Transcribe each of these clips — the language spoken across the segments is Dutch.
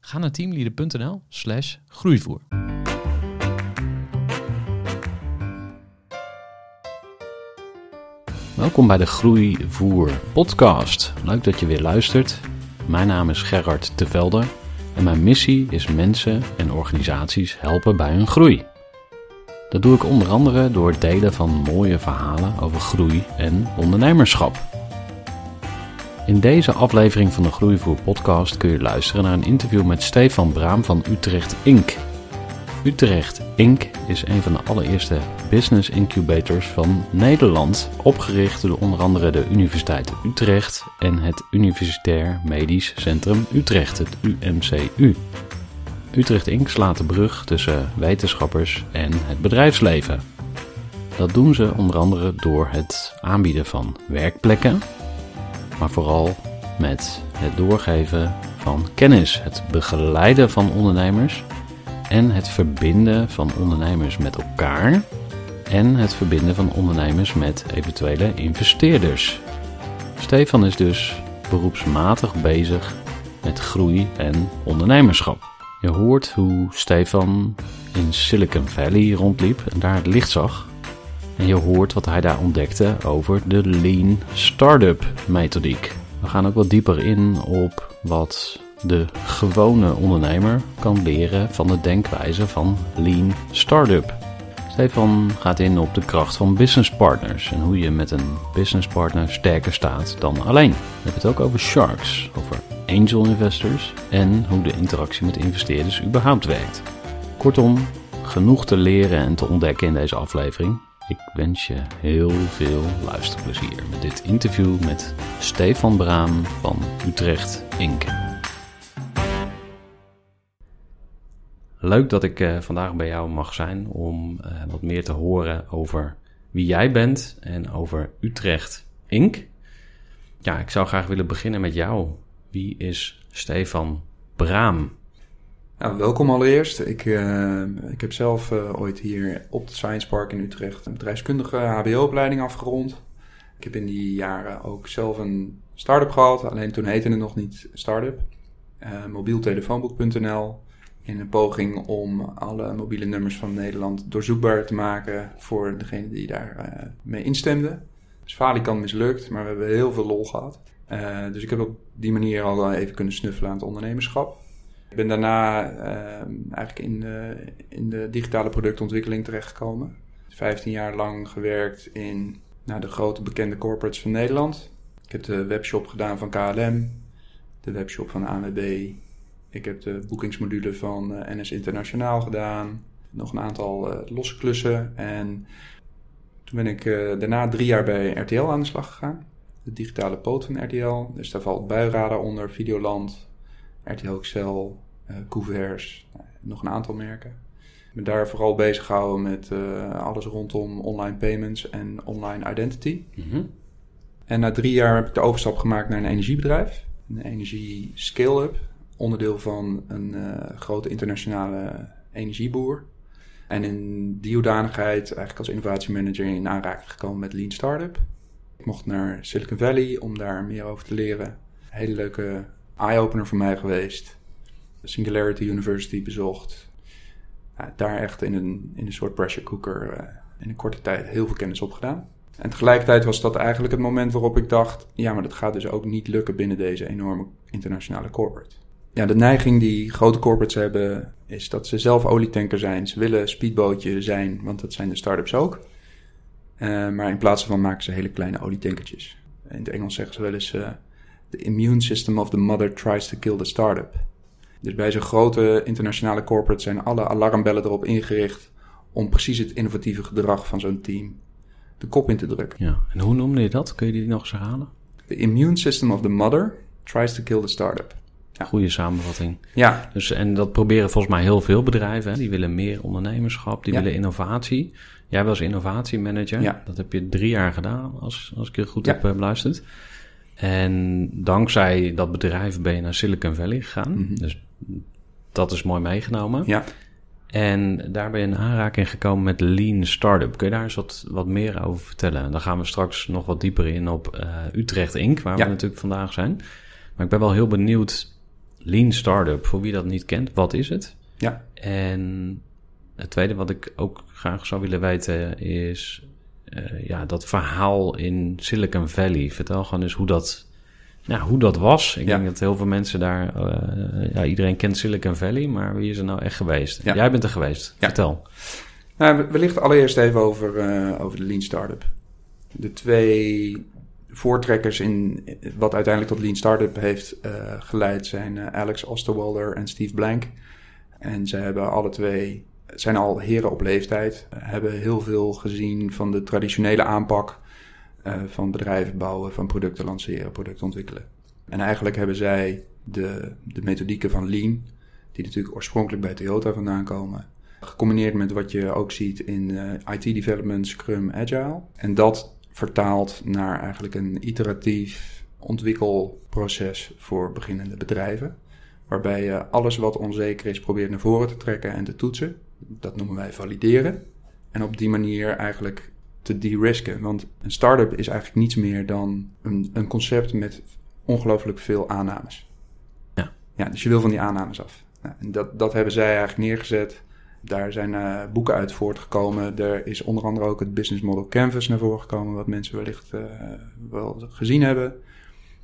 Ga naar teamleader.nl slash groeivoer. Welkom bij de Groeivoer podcast. Leuk dat je weer luistert. Mijn naam is Gerard Tevelder en mijn missie is mensen en organisaties helpen bij hun groei. Dat doe ik onder andere door het delen van mooie verhalen over groei en ondernemerschap. In deze aflevering van de Groeivoer podcast kun je luisteren naar een interview met Stefan Braam van Utrecht Inc. Utrecht Inc. is een van de allereerste business incubators van Nederland, opgericht door onder andere de Universiteit Utrecht en het Universitair Medisch Centrum Utrecht, het UMCU. Utrecht Inc. slaat de brug tussen wetenschappers en het bedrijfsleven. Dat doen ze onder andere door het aanbieden van werkplekken, maar vooral met het doorgeven van kennis, het begeleiden van ondernemers en het verbinden van ondernemers met elkaar en het verbinden van ondernemers met eventuele investeerders. Stefan is dus beroepsmatig bezig met groei en ondernemerschap. Je hoort hoe Stefan in Silicon Valley rondliep en daar het licht zag. En je hoort wat hij daar ontdekte over de Lean Startup methodiek. We gaan ook wat dieper in op wat de gewone ondernemer kan leren van de denkwijze van Lean Startup. Stefan gaat in op de kracht van business partners en hoe je met een business partner sterker staat dan alleen. We hebben het ook over sharks, over angel investors en hoe de interactie met investeerders überhaupt werkt. Kortom, genoeg te leren en te ontdekken in deze aflevering. Ik wens je heel veel luisterplezier met dit interview met Stefan Braam van Utrecht Inc. Leuk dat ik uh, vandaag bij jou mag zijn om uh, wat meer te horen over wie jij bent en over Utrecht Inc. Ja, ik zou graag willen beginnen met jou. Wie is Stefan Braam? Nou, welkom allereerst. Ik, uh, ik heb zelf ooit hier op het Science Park in Utrecht een bedrijfskundige HBO-opleiding afgerond. Ik heb in die jaren ook zelf een start-up gehad, alleen toen heette het nog niet start-up. mobieltelefoonboek.nl in een poging om alle mobiele nummers van Nederland doorzoekbaar te maken voor degene die daar mee instemde. Dus falikant mislukt, maar we hebben heel veel lol gehad. Dus ik heb op die manier al even kunnen snuffelen aan het ondernemerschap. Ik ben daarna uh, eigenlijk in de, in de digitale productontwikkeling terechtgekomen. 15 jaar lang gewerkt in nou, de grote bekende corporates van Nederland. Ik heb de webshop gedaan van KLM, de webshop van ANWB, ik heb de boekingsmodule van uh, NS Internationaal gedaan. Nog een aantal uh, losse klussen. En toen ben ik uh, daarna drie jaar bij RTL aan de slag gegaan. De digitale poot van RTL. Dus daar valt Buiradar onder, Videoland, RTL Excel, uh, Couvers, nog een aantal merken. Ik ben daar vooral bezig gehouden met alles rondom online payments en online identity. Mm -hmm. En na drie jaar heb ik de overstap gemaakt naar een energiebedrijf. Een energie scale-up onderdeel van een uh, grote internationale energieboer. En in die hoedanigheid eigenlijk als innovatiemanager in aanraking gekomen met Lean Startup. Ik mocht naar Silicon Valley om daar meer over te leren. Hele leuke eye-opener voor mij geweest. Singularity University bezocht. Daar echt in een, in een soort pressure cooker uh, in een korte tijd heel veel kennis opgedaan. En tegelijkertijd was dat eigenlijk het moment waarop ik dacht: ja, maar dat gaat dus ook niet lukken binnen deze enorme internationale corporate Ja, de neiging die grote corporates hebben is dat ze zelf olietanker zijn. Ze willen speedbootje zijn, want dat zijn de start-ups ook. Uh, maar in plaats van maken ze hele kleine olietankertjes. In het Engels zeggen ze wel eens: uh, The immune system of the mother tries to kill the startup. Dus bij zo'n grote internationale corporate zijn alle alarmbellen erop ingericht om precies het innovatieve gedrag van zo'n team de kop in te drukken. Ja, en hoe noemde je dat? Kun je die nog eens herhalen? The immune system of the mother tries to kill the startup. Ja. Goede samenvatting. Ja. Dus, en dat proberen volgens mij heel veel bedrijven. Hè? Die willen meer ondernemerschap, die willen innovatie. Jij was innovatiemanager. Ja. Dat heb je drie jaar gedaan, als, als ik je goed heb uh, beluisterd. En dankzij dat bedrijf ben je naar Silicon Valley gegaan. Mhm. Dus dat is mooi meegenomen. Ja. En daar ben je in aanraking gekomen met Lean Startup. Kun je daar eens wat, wat meer over vertellen? Dan gaan we straks nog wat dieper in op uh, Utrecht Inc., waar Ja. we natuurlijk vandaag zijn. Maar ik ben wel heel benieuwd, Lean Startup, voor wie dat niet kent, wat is het? Ja. En het tweede wat ik ook graag zou willen weten is uh, ja, dat verhaal in Silicon Valley. Vertel gewoon eens hoe dat, nou, hoe dat was. Ik Ja. denk dat heel veel mensen daar... uh, ja, iedereen kent Silicon Valley, maar wie is er nou echt geweest? Ja. Jij bent er geweest. Ja. Vertel. Nou, wellicht allereerst even over, uh, over de Lean Startup. De twee voortrekkers in wat uiteindelijk tot Lean Startup heeft geleid zijn Alex Osterwalder en Steve Blank. En ze hebben alle twee, zijn al heren op leeftijd, hebben heel veel gezien van de traditionele aanpak uh, van bedrijven bouwen, van producten lanceren, producten ontwikkelen. En eigenlijk hebben zij de, de methodieken van Lean, die natuurlijk oorspronkelijk bij Toyota vandaan komen, gecombineerd met wat je ook ziet in uh, IT development, Scrum, Agile. En dat vertaald naar eigenlijk een iteratief ontwikkelproces voor beginnende bedrijven. Waarbij je alles wat onzeker is probeert naar voren te trekken en te toetsen. Dat noemen wij valideren. En op die manier eigenlijk te de-risken. Want een start-up is eigenlijk niets meer dan een, een concept met ongelooflijk veel aannames. Ja. ja. Dus je wil van die aannames af. Nou, en dat, dat hebben zij eigenlijk neergezet. Daar zijn uh, boeken uit voortgekomen. Er is onder andere ook het business model Canvas naar voren gekomen, wat mensen wellicht uh, wel gezien hebben.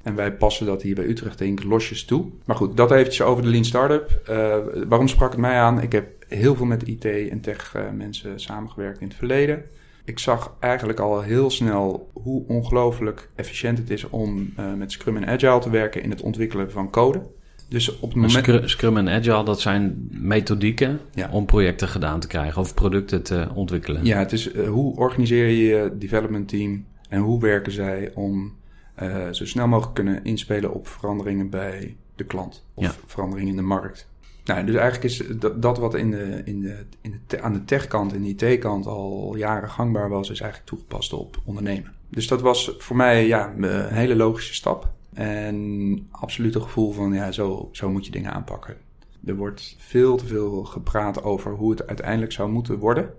En wij passen dat hier bij Utrecht Inc. losjes toe. Maar goed, dat eventjes over de Lean Startup. Uh, waarom sprak het mij aan? Ik heb heel veel met IT en tech mensen samengewerkt in het verleden. Ik zag eigenlijk al heel snel hoe ongelooflijk efficiënt het is om met Scrum en Agile te werken in het ontwikkelen van code. Dus op het moment... Scrum, en Agile, dat zijn methodieken ja. om projecten gedaan te krijgen of producten te ontwikkelen. Ja, het is uh, hoe organiseer je je development team en hoe werken zij om uh, zo snel mogelijk kunnen inspelen op veranderingen bij de klant of ja. veranderingen in de markt. Nou, dus eigenlijk is dat, wat in de, in de, in de aan de techkant en de IT-kant al jaren gangbaar was, is eigenlijk toegepast op ondernemen. Dus dat was voor mij ja, een hele logische stap. En absoluut een gevoel van, ja, zo, zo moet je dingen aanpakken. Er wordt veel te veel gepraat over hoe het uiteindelijk zou moeten worden.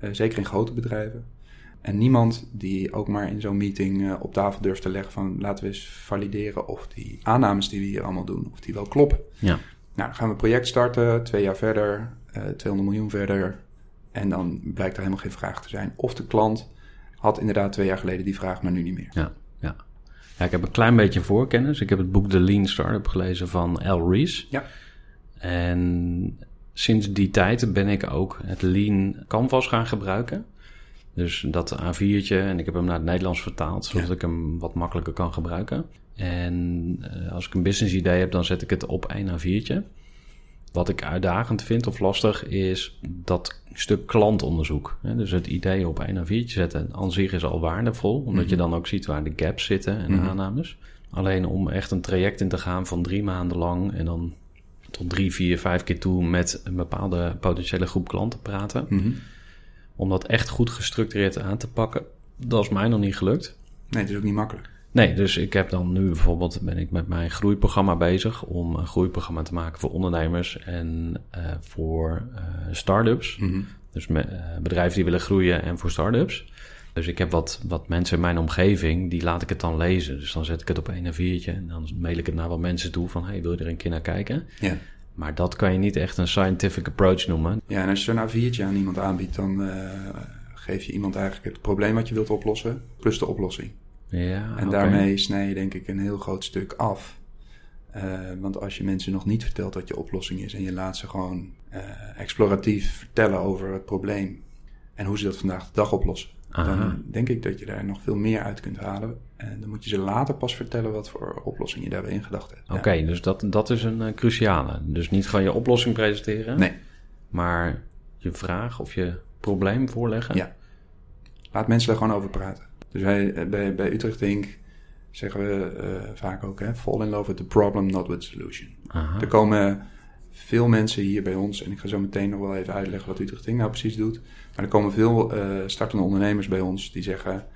Uh, zeker in grote bedrijven. En niemand die ook maar in zo'n meeting uh, op tafel durft te leggen van... laten we eens valideren of die aannames die we hier allemaal doen, of die wel kloppen. Ja. Nou, dan gaan we een project starten, twee jaar verder, uh, 200 miljoen verder. En dan blijkt er helemaal geen vraag te zijn. Of de klant had inderdaad twee jaar geleden die vraag, maar nu niet meer. Ja, ja. Ja, ik heb een klein beetje voorkennis. Ik heb het boek The Lean Startup gelezen van Al Rees. Ja. En sinds die tijd ben ik ook het Lean Canvas gaan gebruiken. Dus dat A4'tje, en ik heb hem naar het Nederlands vertaald, zodat ja. ik hem wat makkelijker kan gebruiken. En uh, als ik een business idee heb, dan zet ik het op één A4'tje. Wat ik uitdagend vind of lastig is dat stuk klantonderzoek. Dus het idee op één A4'tje zetten aan zich is al waardevol. Omdat mm-hmm. je dan ook ziet waar de gaps zitten en Mhm. mm-hmm. aannames. Alleen om echt een traject in te gaan van drie maanden lang en dan tot drie, vier, vijf keer toe met een bepaalde potentiële groep klanten praten. Mm-hmm. Om dat echt goed gestructureerd aan te pakken, dat is mij nog niet gelukt. Nee, het is ook niet makkelijk. Nee, dus ik heb dan nu bijvoorbeeld ben ik met mijn groeiprogramma bezig om een groeiprogramma te maken voor ondernemers en uh, voor uh, start-ups. Mm-hmm. Dus me, uh, bedrijven die willen groeien en voor start-ups. Dus ik heb wat, wat mensen in mijn omgeving, die laat ik het dan lezen. Dus dan zet ik het op een A4'tje en dan mail ik het naar wat mensen toe van... hey, wil je er een keer naar kijken? Ja. Maar dat kan je niet echt een scientific approach noemen. Ja, en als je zo'n A4'tje aan iemand aanbiedt, dan geef je iemand eigenlijk het probleem wat je wilt oplossen, plus de oplossing. Ja, en okay. daarmee snij je denk ik een heel groot stuk af want als je mensen nog niet vertelt wat je oplossing is en je laat ze gewoon exploratief vertellen over het probleem en hoe ze dat vandaag de dag oplossen, dan denk ik dat je daar nog veel meer uit kunt halen. En dan moet je ze later pas vertellen wat voor oplossing je daarbij in gedacht hebt. Oké, dus dat, dat is een uh, cruciale. Dus niet gewoon je oplossing presenteren. Nee. Maar je vraag of je probleem voorleggen. Ja. Laat mensen er gewoon over praten. Dus wij, eh, bij, bij Utrecht Inc. zeggen we uh, vaak ook, hè, fall in love with the problem, not with the solution. Aha. Er komen veel mensen hier bij ons, en ik ga zo meteen nog wel even uitleggen wat Utrecht Inc. nou precies doet. Maar er komen veel uh, startende ondernemers bij ons die zeggen...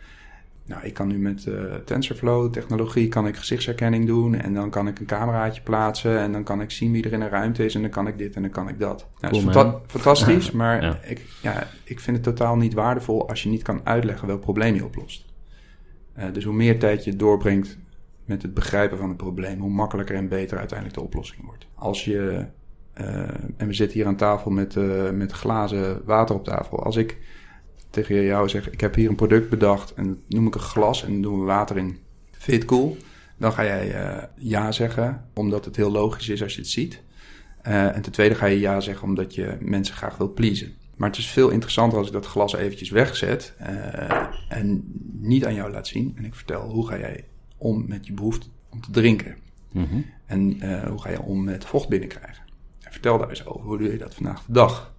Nou, ik kan nu met uh, TensorFlow technologie kan ik gezichtsherkenning doen en dan kan ik een cameraatje plaatsen en dan kan ik zien wie er in een ruimte is en dan kan ik dit en dan kan ik dat. Nou, Cool, dat is fanta- fantastisch, maar Ja. Ik, ja, ik vind het totaal niet waardevol als je niet kan uitleggen welk probleem je oplost. Eh, dus hoe meer tijd je doorbrengt met het begrijpen van het probleem, hoe makkelijker en beter uiteindelijk de oplossing wordt. Als je, eh, en we zitten hier aan tafel met, eh, met glazen water op tafel. Als ik tegen jou zeg, ik heb hier een product bedacht en dat noem ik een glas en doen we water in. Vind cool? Dan ga jij ja zeggen, omdat het heel logisch is als je het ziet. En ten tweede ga je ja zeggen omdat je mensen graag wil pleasen. Maar het is veel interessanter als ik dat glas eventjes wegzet en niet aan jou laat zien. En ik vertel hoe ga jij om met je behoefte om te drinken. Mhm. En eh, hoe ga je om met vocht binnenkrijgen? En vertel daar eens over. Hoe doe je dat vandaag de dag?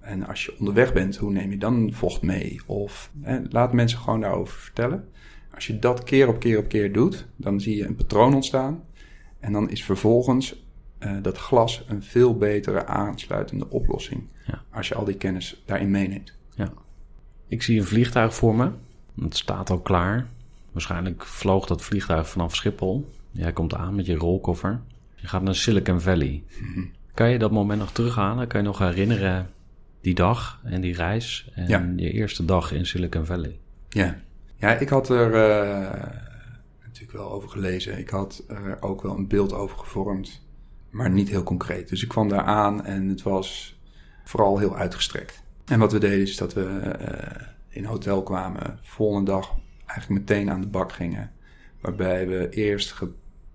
En als je onderweg bent, hoe neem je dan vocht mee? Of hè, laat mensen gewoon daarover vertellen. Als je dat keer op keer op keer doet, dan zie je een patroon ontstaan. En dan is vervolgens eh, dat glas een veel betere aansluitende oplossing. Ja. Als je al die kennis daarin meeneemt. Ja. Ik zie een vliegtuig voor me. Het staat al klaar. Waarschijnlijk vloog dat vliegtuig vanaf Schiphol. Jij komt aan met je rolkoffer. Je gaat naar Silicon Valley. Kan je dat moment nog terughalen? Kan je nog herinneren die dag en die reis en Ja. je eerste dag in Silicon Valley? Ja, ja ik had er eh, natuurlijk wel over gelezen. Ik had er ook wel een beeld over gevormd, maar niet heel concreet. Dus ik kwam daar aan en het was vooral heel uitgestrekt. En wat we deden is dat we eh, in hotel kwamen, volgende dag eigenlijk meteen aan de bak gingen. Waarbij we eerst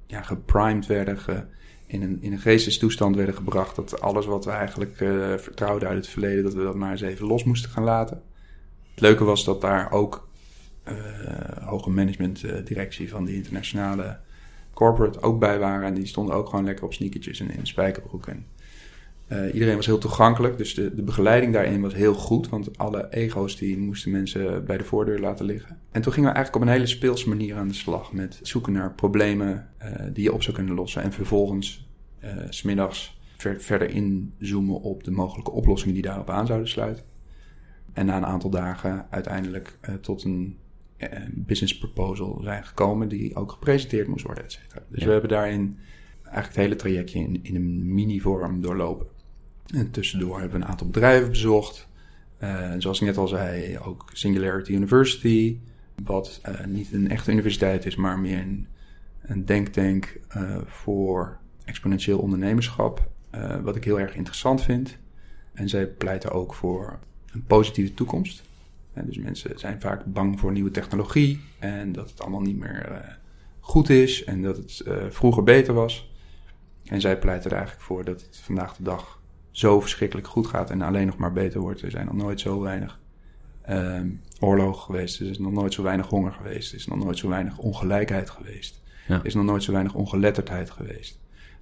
ja, geprimed werden, in, een, in een geestestoestand werden gebracht. Dat alles wat we eigenlijk eh, vertrouwden uit het verleden, dat we dat maar eens even los moesten gaan laten. Het leuke was dat daar ook eh hoge managementdirectie van die internationale corporate ook bij waren. En die stonden ook gewoon lekker op sneakertjes en in spijkerbroek. En, eh, iedereen was heel toegankelijk, dus de, de begeleiding daarin was heel goed. Want alle ego's die moesten mensen bij de voordeur laten liggen. En toen gingen we eigenlijk op een hele speelse manier aan de slag. Met zoeken naar problemen eh, die je op zou kunnen lossen. En vervolgens s smiddags ver, verder inzoomen op de mogelijke oplossingen die daarop aan zouden sluiten. En na een aantal dagen uiteindelijk tot een business proposal zijn gekomen die ook gepresenteerd moest worden, et cetera. Dus Ja. we hebben daarin eigenlijk het hele trajectje in, in een mini-vorm doorlopen. En tussendoor hebben we een aantal bedrijven bezocht. Eh, zoals ik net al zei, ook Singularity University, wat eh, niet een echte universiteit is, maar meer een, een denktank eh, voor exponentieel ondernemerschap. wat ik heel erg interessant vind. En zij pleiten ook voor een positieve toekomst. En dus mensen zijn vaak bang voor nieuwe technologie en dat het allemaal niet meer goed is en dat het vroeger beter was. En zij pleiten er eigenlijk voor dat het vandaag de dag zo verschrikkelijk goed gaat en alleen nog maar beter wordt. Er zijn nog nooit zo weinig ehm oorlogen geweest, er is nog nooit zo weinig honger geweest, er is nog nooit zo weinig ongelijkheid geweest, Ja. er is nog nooit zo weinig ongeletterdheid geweest.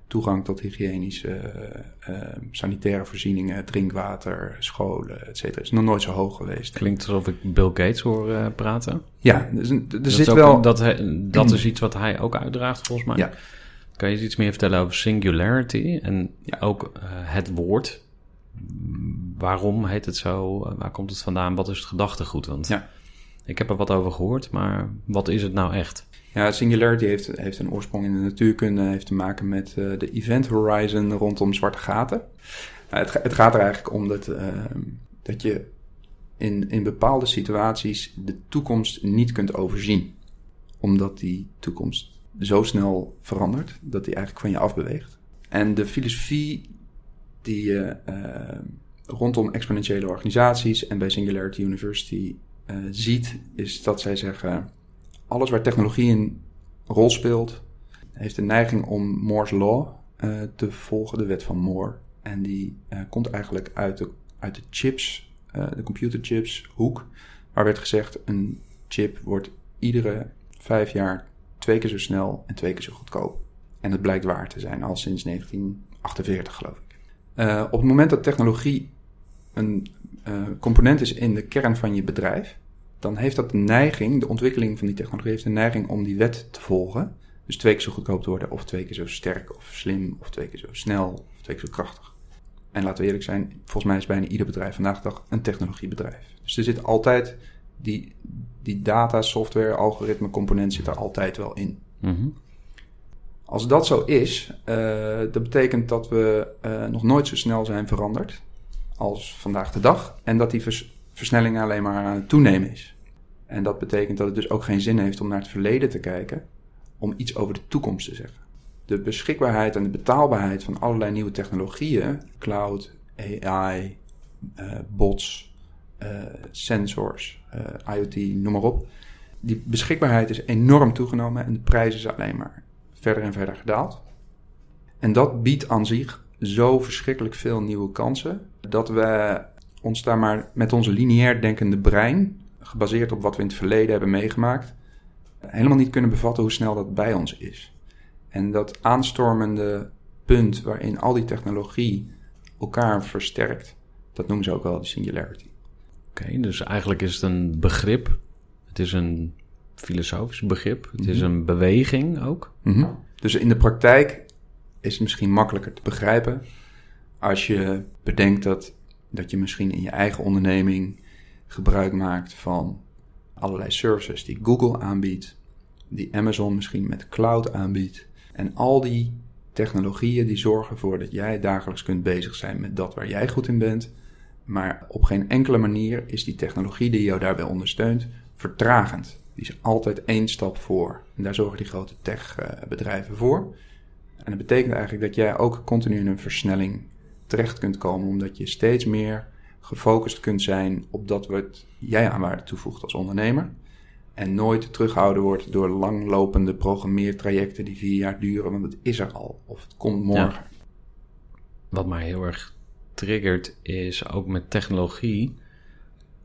Toegang tot hygiënische, eh, eh, sanitaire voorzieningen, drinkwater, scholen, et cetera, is nog nooit zo hoog geweest. Klinkt alsof ik Bill Gates hoor eh, praten. Ja, er Dat zit wel... een- dat, dat is iets wat hij ook uitdraagt, volgens mij. Ja. Kan je eens iets meer vertellen over singularity en Ja. ook eh, het woord? Waarom heet het zo? Waar komt het vandaan? Wat is het gedachtegoed? Want Ja. ik heb er wat over gehoord, maar wat is het nou echt? Ja, Singularity heeft, heeft een oorsprong in de natuurkunde. Heeft te maken met eh, de event horizon rondom zwarte gaten. Nou, het, het gaat er eigenlijk om dat, eh, dat je in, in bepaalde situaties de toekomst niet kunt overzien. Omdat die toekomst zo snel verandert dat die eigenlijk van je afbeweegt. En de filosofie die je eh, rondom exponentiële organisaties en bij Singularity University eh, ziet, is dat zij zeggen alles waar technologie een rol speelt, heeft de neiging om Moore's Law uh, te volgen, de wet van Moore. En die komt eigenlijk uit de, uit de chips, de computerchips hoek. Waar werd gezegd, een chip wordt iedere vijf jaar twee keer zo snel en twee keer zo goedkoop. En dat blijkt waar te zijn, al sinds 1948 geloof ik. op het moment dat technologie een component is in de kern van je bedrijf, dan heeft dat de neiging, de ontwikkeling van die technologie heeft de neiging om die wet te volgen. Dus twee keer zo goedkoop te worden, of twee keer zo sterk of slim, of twee keer zo snel, of twee keer zo krachtig. En laten we eerlijk zijn, volgens mij is bijna ieder bedrijf vandaag de dag een technologiebedrijf. Dus er zit altijd die, die data, software, algoritme component zit er altijd wel in. Mhm. Als dat zo is, uh, dat betekent dat we uh, nog nooit zo snel zijn veranderd als vandaag de dag. En dat die vers versnelling alleen maar aan het toenemen is. En dat betekent dat het dus ook geen zin heeft om naar het verleden te kijken, om iets over de toekomst te zeggen. De beschikbaarheid en de betaalbaarheid van allerlei nieuwe technologieën, cloud, AI, uh, bots, sensors, IoT, noem maar op. Die beschikbaarheid is enorm toegenomen en de prijs is alleen maar verder en verder gedaald. En dat biedt aan zich zo verschrikkelijk veel nieuwe kansen dat we ons daar maar met onze lineair denkende brein, gebaseerd op wat we in het verleden hebben meegemaakt, helemaal niet kunnen bevatten hoe snel dat bij ons is. En dat aanstormende punt waarin al die technologie elkaar versterkt, dat noemen ze ook wel de singularity. Oké, dus eigenlijk is het een begrip. Het is een filosofisch begrip. Het is Mhm. een beweging ook. Mhm. Dus in de praktijk is het misschien makkelijker te begrijpen als je bedenkt dat, dat je misschien in je eigen onderneming gebruik maakt van allerlei services die Google aanbiedt, die Amazon misschien met cloud aanbiedt. En al die technologieën die zorgen ervoor dat jij dagelijks kunt bezig zijn met dat waar jij goed in bent. Maar op geen enkele manier is die technologie die jou daarbij ondersteunt vertragend. Die is altijd één stap voor. En daar zorgen die grote techbedrijven voor. En dat betekent eigenlijk dat jij ook continu in een versnelling terecht kunt komen, omdat je steeds meer gefocust kunt zijn op dat wat jij aan waarde toevoegt als ondernemer. En nooit teruggehouden wordt door langlopende programmeertrajecten die vier jaar duren, want het is er al. Of het komt morgen. Wat mij heel erg triggert is ook met technologie.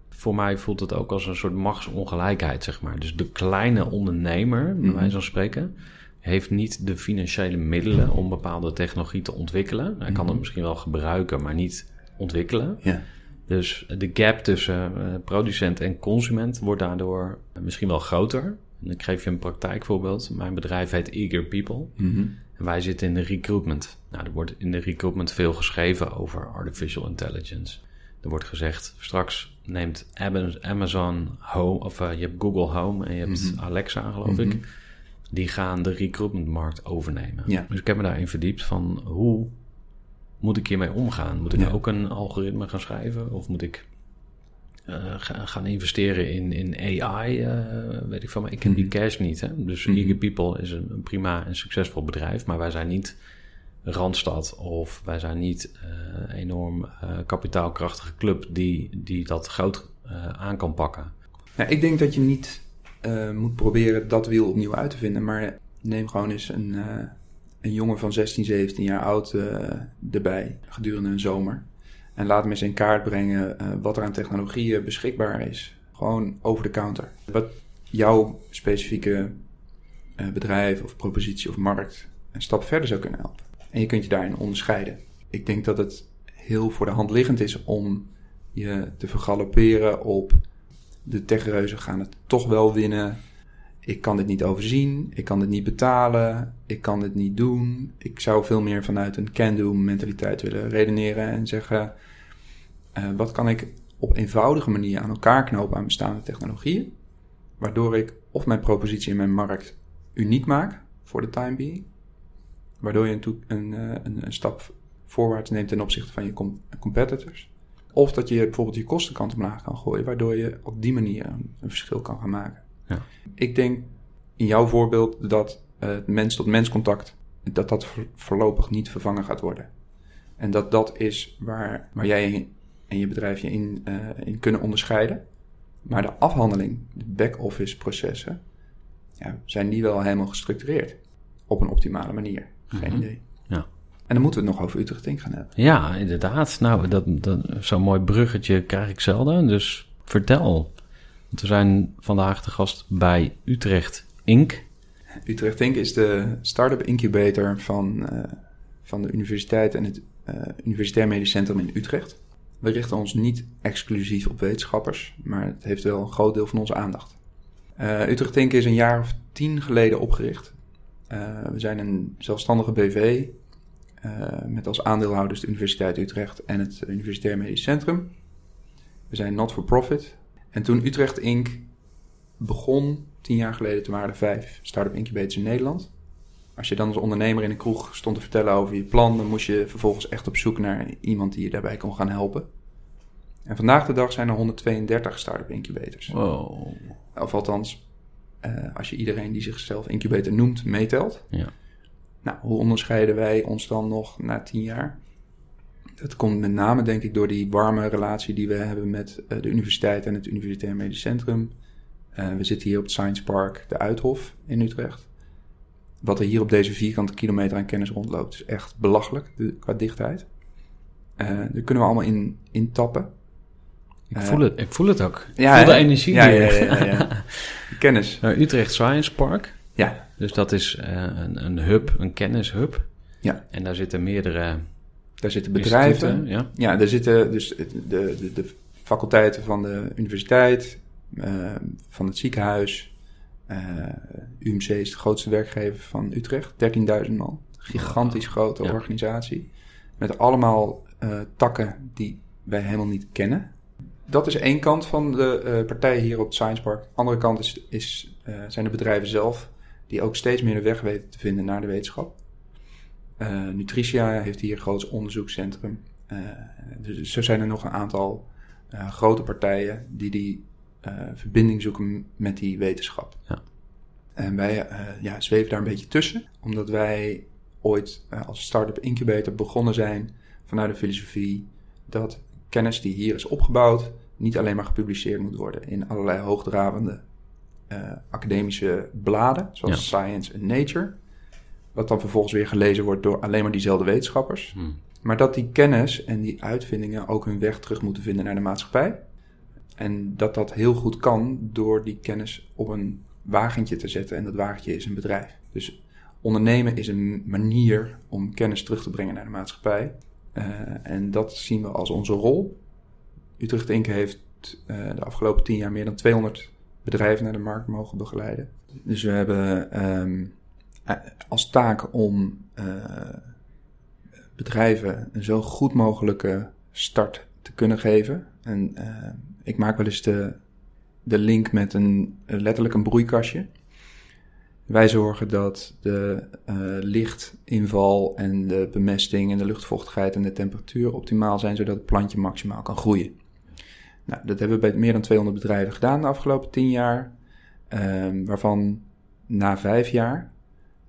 Voor mij voelt het ook als een soort machtsongelijkheid, zeg maar. Dus de kleine ondernemer, bij Mhm. wijze van spreken, heeft niet de financiële middelen om bepaalde technologie te ontwikkelen. Hij kan het Mhm. misschien wel gebruiken, maar niet ontwikkelen. Ja. Dus de gap tussen eh, producent en consument wordt daardoor misschien wel groter. En ik geef je een praktijkvoorbeeld. Mijn bedrijf heet Eager People. Mhm. En wij zitten in de recruitment. Nou, er wordt in de recruitment veel geschreven over artificial intelligence. Er wordt gezegd, straks neemt Am- Amazon Home, of eh, je hebt Google Home en je hebt Mhm. Alexa, geloof Mhm. ik. Die gaan de recruitmentmarkt overnemen. Ja. Dus ik heb me daarin verdiept van hoe moet ik hiermee omgaan? Moet ik Ja. ook een algoritme gaan schrijven? Of moet ik eh, ga- gaan investeren in, in AI? eh, weet ik van, maar ik heb die Mhm. cash niet. Hè? Dus Mhm. Eager People is een, een prima en succesvol bedrijf, maar wij zijn niet Randstad of wij zijn niet eh enorm kapitaalkrachtige club die, die dat groot aan kan pakken. Ja, ik denk dat je niet moet proberen dat wiel opnieuw uit te vinden, maar neem gewoon eens een, een jongen van 16, 17 jaar oud erbij gedurende een zomer. En laat hem eens in kaart brengen eh, wat er aan technologieën beschikbaar is. Gewoon over de counter. Wat jouw specifieke eh, bedrijf of propositie of markt een stap verder zou kunnen helpen. En je kunt je daarin onderscheiden. Ik denk dat het heel voor de hand liggend is om je te vergalopperen op de techreuzen gaan het toch wel winnen. Ik kan dit niet overzien. Ik kan dit niet betalen. Ik kan dit niet doen. Ik zou veel meer vanuit een can-do mentaliteit willen redeneren en zeggen: eh, wat kan ik op eenvoudige manier aan elkaar knopen aan bestaande technologieën, waardoor ik of mijn propositie in mijn markt uniek maak voor de time being, waardoor je een, eh, een, een stap voorwaarts neemt ten opzichte van je com- competitors. Of dat je bijvoorbeeld je kostenkant omlaag kan gooien, waardoor je op die manier een, een verschil kan gaan maken. Ja. Ik denk in jouw voorbeeld dat eh, het mens-tot-mens contact, dat dat voor- voorlopig niet vervangen gaat worden. En dat dat is waar, waar jij en je bedrijf je in, eh, in kunnen onderscheiden. Maar de afhandeling, de back-office processen, ja, zijn die wel helemaal gestructureerd. op een optimale manier. Geen Mhm. idee. Ja. En dan moeten we het nog over Utrecht Inc. gaan hebben. Ja, inderdaad. Nou, dat, dat, zo'n mooi bruggetje krijg ik zelden. Dus vertel. We zijn vandaag de gast bij Utrecht Inc. Utrecht Inc. is de start-up incubator van, eh, van de universiteit en het eh, Universitair Medisch Centrum in Utrecht. We richten ons niet exclusief op wetenschappers, maar het heeft wel een groot deel van onze aandacht. Eh, Utrecht Inc. is een jaar of tien geleden opgericht. We zijn een zelfstandige BV met als aandeelhouders de Universiteit Utrecht en het Universitair Medisch Centrum. We zijn not-for-profit. En toen Utrecht Inc. begon, tien jaar geleden, toen waren er vijf start-up incubators in Nederland. Als je dan als ondernemer in een kroeg stond te vertellen over je plan, dan moest je vervolgens echt op zoek naar iemand die je daarbij kon gaan helpen. En vandaag de dag zijn er 132 start-up incubators. Wow. Of althans, eh, als je iedereen die zichzelf incubator noemt, meetelt. Ja. Nou, hoe onderscheiden wij ons dan nog na tien jaar? Dat komt met name, denk ik, door die warme relatie die we hebben met eh, de universiteit en het Universitair Medisch Centrum. Eh, we zitten hier op het Science Park, de Uithof in Utrecht. Wat er hier op deze vierkante kilometer aan kennis rondloopt, is echt belachelijk de, qua dichtheid. Eh daar kunnen we allemaal in, in tappen. Ik, voel het, ik voel het ook. Ik voel de energie Ja, ja, ja, ja, ja. Kennis. Nou, Utrecht Science Park. Ja, Dus dat is een, een hub, een kennishub. Ja. En daar zitten meerdere daar zitten bedrijven. Ja. Ja, er zitten dus de, de, de faculteiten van de universiteit, eh, van het ziekenhuis. eh, UMC is de grootste werkgever van Utrecht, 13.000 man. Gigantisch grote Ja. organisatie. Met allemaal eh, takken die wij helemaal niet kennen. Dat is één kant van de partijen hier op het Science Park. De andere kant is, is, zijn de bedrijven zelf, die ook steeds meer de weg weten te vinden naar de wetenschap. Eh, Nutritia heeft hier een groot onderzoekscentrum. Eh, dus zo zijn er nog een aantal eh, grote partijen die die verbinding zoeken met die wetenschap. Ja. En wij ja, zweven daar een beetje tussen, omdat wij ooit als start-up incubator begonnen zijn vanuit de filosofie dat kennis die hier is opgebouwd niet alleen maar gepubliceerd moet worden in allerlei hoogdravende academische bladen, zoals Science en Nature, wat dan vervolgens weer gelezen wordt door alleen maar diezelfde wetenschappers. Hm. Maar dat die kennis en die uitvindingen ook hun weg terug moeten vinden naar de maatschappij. En dat dat heel goed kan door die kennis op een wagentje te zetten. En dat wagentje is een bedrijf. Dus ondernemen is een manier om kennis terug te brengen naar de maatschappij. Eh, en dat zien we als onze rol. Utrecht Inc. heeft eh, de afgelopen tien jaar meer dan 200 bedrijven naar de markt mogen begeleiden. Dus we hebben ehm, eh, als taak om eh, bedrijven een zo goed mogelijke start te kunnen geven. En eh, ik maak wel eens de, de link met een, letterlijk een broeikastje. Wij zorgen dat de eh, lichtinval en de bemesting en de luchtvochtigheid en de temperatuur optimaal zijn, zodat het plantje maximaal kan groeien. Nou, dat hebben we bij meer dan 200 bedrijven gedaan de afgelopen 10 jaar, ehm, waarvan na vijf jaar eh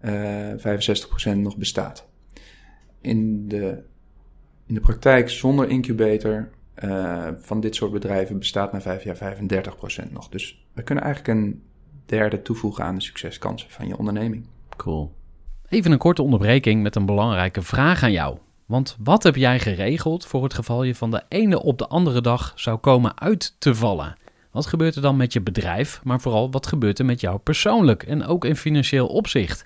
65% nog bestaat. In de, in de praktijk zonder incubator eh, van dit soort bedrijven bestaat na vijf jaar 35% nog. Dus we kunnen eigenlijk een derde toevoegen aan de succeskansen van je onderneming. Cool. Even een korte onderbreking met een belangrijke vraag aan jou. Want wat heb jij geregeld voor het geval je van de ene op de andere dag zou komen uit te vallen? Wat gebeurt er dan met je bedrijf, maar vooral wat gebeurt er met jou persoonlijk en ook in financieel opzicht?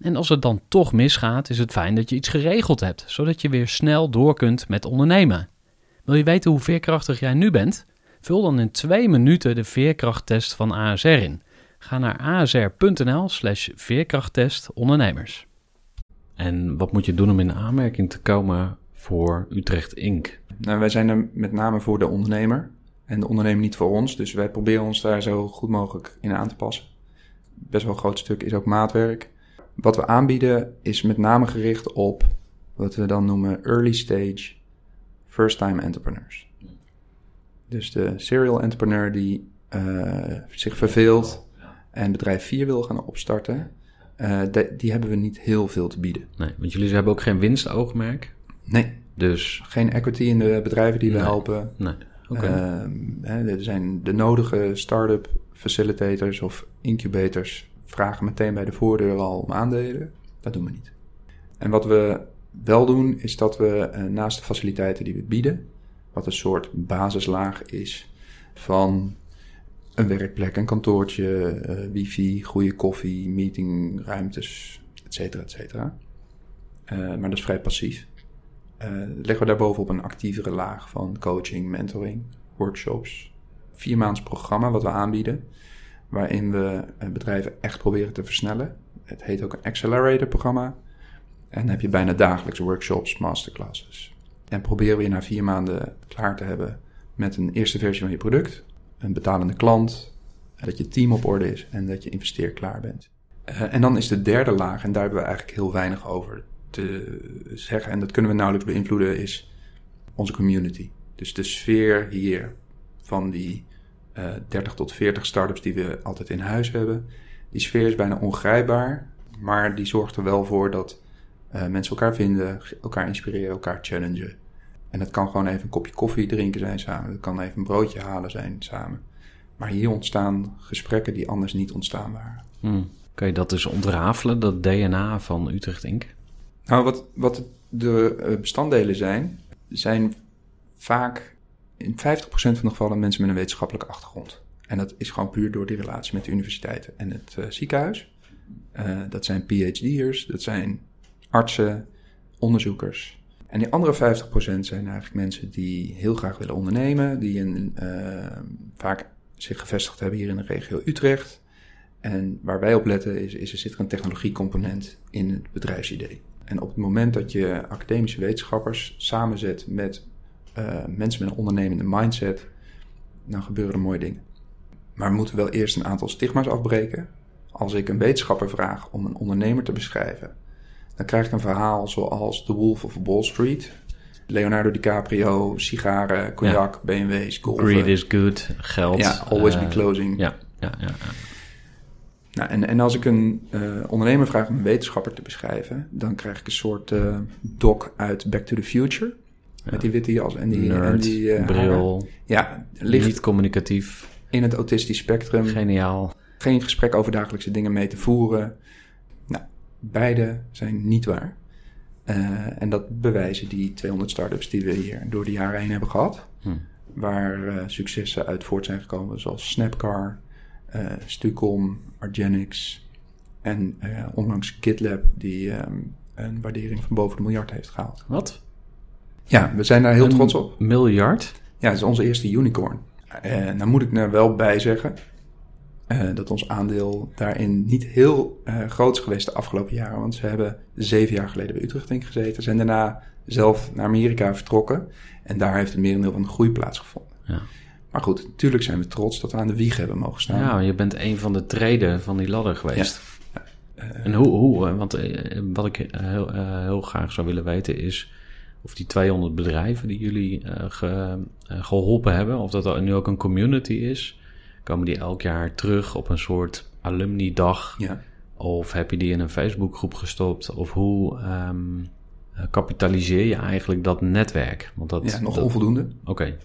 En als het dan toch misgaat, is het fijn dat je iets geregeld hebt, zodat je weer snel door kunt met ondernemen. Wil je weten hoe veerkrachtig jij nu bent? Vul dan in twee minuten de veerkrachttest van ASR in. Ga naar asr.nl slash veerkrachttest ondernemers. En wat moet je doen om in aanmerking te komen voor Utrecht Inc? Nou, wij zijn er met name voor de ondernemer en de ondernemer niet voor ons. Dus wij proberen ons daar zo goed mogelijk in aan te passen. Best wel een groot stuk is ook maatwerk. Wat we aanbieden is met name gericht op wat we dan noemen early stage first time entrepreneurs. Dus de serial entrepreneur die uh, zich verveelt en bedrijf 4 wil gaan opstarten, uh, die hebben we niet heel veel te bieden. Nee, want jullie hebben ook geen winstoogmerk? Nee. Dus... Geen equity in de bedrijven die we nee. helpen. Nee. Okay. Uh, er zijn de nodige start-up facilitators of incubators vragen meteen bij de voordeur al om aandelen. Dat doen we niet. En wat we wel doen, is dat we uh, naast de faciliteiten die we bieden, wat een soort basislaag is van een werkplek, een kantoortje, uh, wifi, goede koffie, meetingruimtes, et cetera, et cetera. Uh, maar dat is vrij passief. leggen we daarbovenop een actievere laag van coaching, mentoring, workshops, vier maands programma wat we aanbieden, waarin we bedrijven echt proberen te versnellen. Het heet ook een accelerator programma. En dan heb je bijna dagelijks workshops, masterclasses. En proberen we je na vier maanden klaar te hebben met een eerste versie van je product, een betalende klant, dat je team op orde is en dat je investeer klaar bent. Uh, en dan is de derde laag, en daar hebben we eigenlijk heel weinig over te zeggen, en dat kunnen we nauwelijks beïnvloeden, is onze community. Dus de sfeer hier van die uh, 30 tot 40 startups die we altijd in huis hebben, die sfeer is bijna ongrijpbaar, maar die zorgt er wel voor dat uh, mensen elkaar vinden, elkaar inspireren, elkaar challengen. En dat kan gewoon even een kopje koffie drinken zijn samen. Dat kan even een broodje halen zijn samen. Maar hier ontstaan gesprekken die anders niet ontstaan waren. Hmm. Kan je dat dus ontrafelen, dat DNA van Utrecht Inc? Nou, wat, wat de bestanddelen zijn, zijn vaak in 50% van de gevallen mensen met een wetenschappelijke achtergrond. En dat is gewoon puur door die relatie met de universiteiten en het uh, ziekenhuis. Uh, dat zijn PhD'ers, dat zijn artsen, onderzoekers. En die andere 50% zijn eigenlijk mensen die heel graag willen ondernemen, die een, uh, vaak zich gevestigd hebben hier in de regio Utrecht. En waar wij op letten is, is er zit er een technologiecomponent in het bedrijfsidee. En op het moment dat je academische wetenschappers samenzet met uh, mensen met een ondernemende mindset, dan gebeuren er mooie dingen. Maar we moeten wel eerst een aantal stigma's afbreken. Als ik een wetenschapper vraag om een ondernemer te beschrijven, dan krijg ik een verhaal zoals The Wolf of Wall Street. Leonardo DiCaprio, sigaren, cognac, ja. BMW's, golfen. Greed is good, geld. Ja, always uh, be closing. Ja, ja, ja. ja. Nou, en, en als ik een uh, ondernemer vraag om een wetenschapper te beschrijven, dan krijg ik een soort uh, doc uit Back to the Future. Met die witte jas en die, Nerd, en die uh, bril. Ja, licht niet communicatief. In het autistisch spectrum. Geniaal. Geen gesprek over dagelijkse dingen mee te voeren. Nou, beide zijn niet waar. Uh, en dat bewijzen die 200 startups die we hier door de jaren heen hebben gehad. Hm. Waar uh, successen uit voort zijn gekomen, zoals Snapcar, Stucom, Argenix en onlangs GitLab, die um, een waardering van boven de miljard heeft gehaald. Wat? Ja, we zijn daar heel een trots op. Miljard? Ja, het is onze eerste unicorn. nou moet ik er wel bij zeggen, uh, dat ons aandeel daarin niet heel uh, groot is geweest de afgelopen jaren. Want ze hebben zeven jaar geleden bij Utrecht Inc. gezeten. Zijn daarna zelf naar Amerika vertrokken. En daar heeft het merendeel van de groei plaatsgevonden. Ja. Maar goed, natuurlijk zijn we trots dat we aan de wieg hebben mogen staan. Ja, je bent een van de treden van die ladder geweest. Ja. En hoe, hoe want wat ik heel, heel graag zou willen weten is... of die 200 bedrijven die jullie ge, geholpen hebben... of dat nu ook een community is komen die elk jaar terug op een soort alumni-dag? Ja. Of heb je die in een Facebookgroep gestopt? Of hoe um, kapitaliseer je eigenlijk dat netwerk? Want dat, ja, nog dat... onvoldoende. Oké. Okay.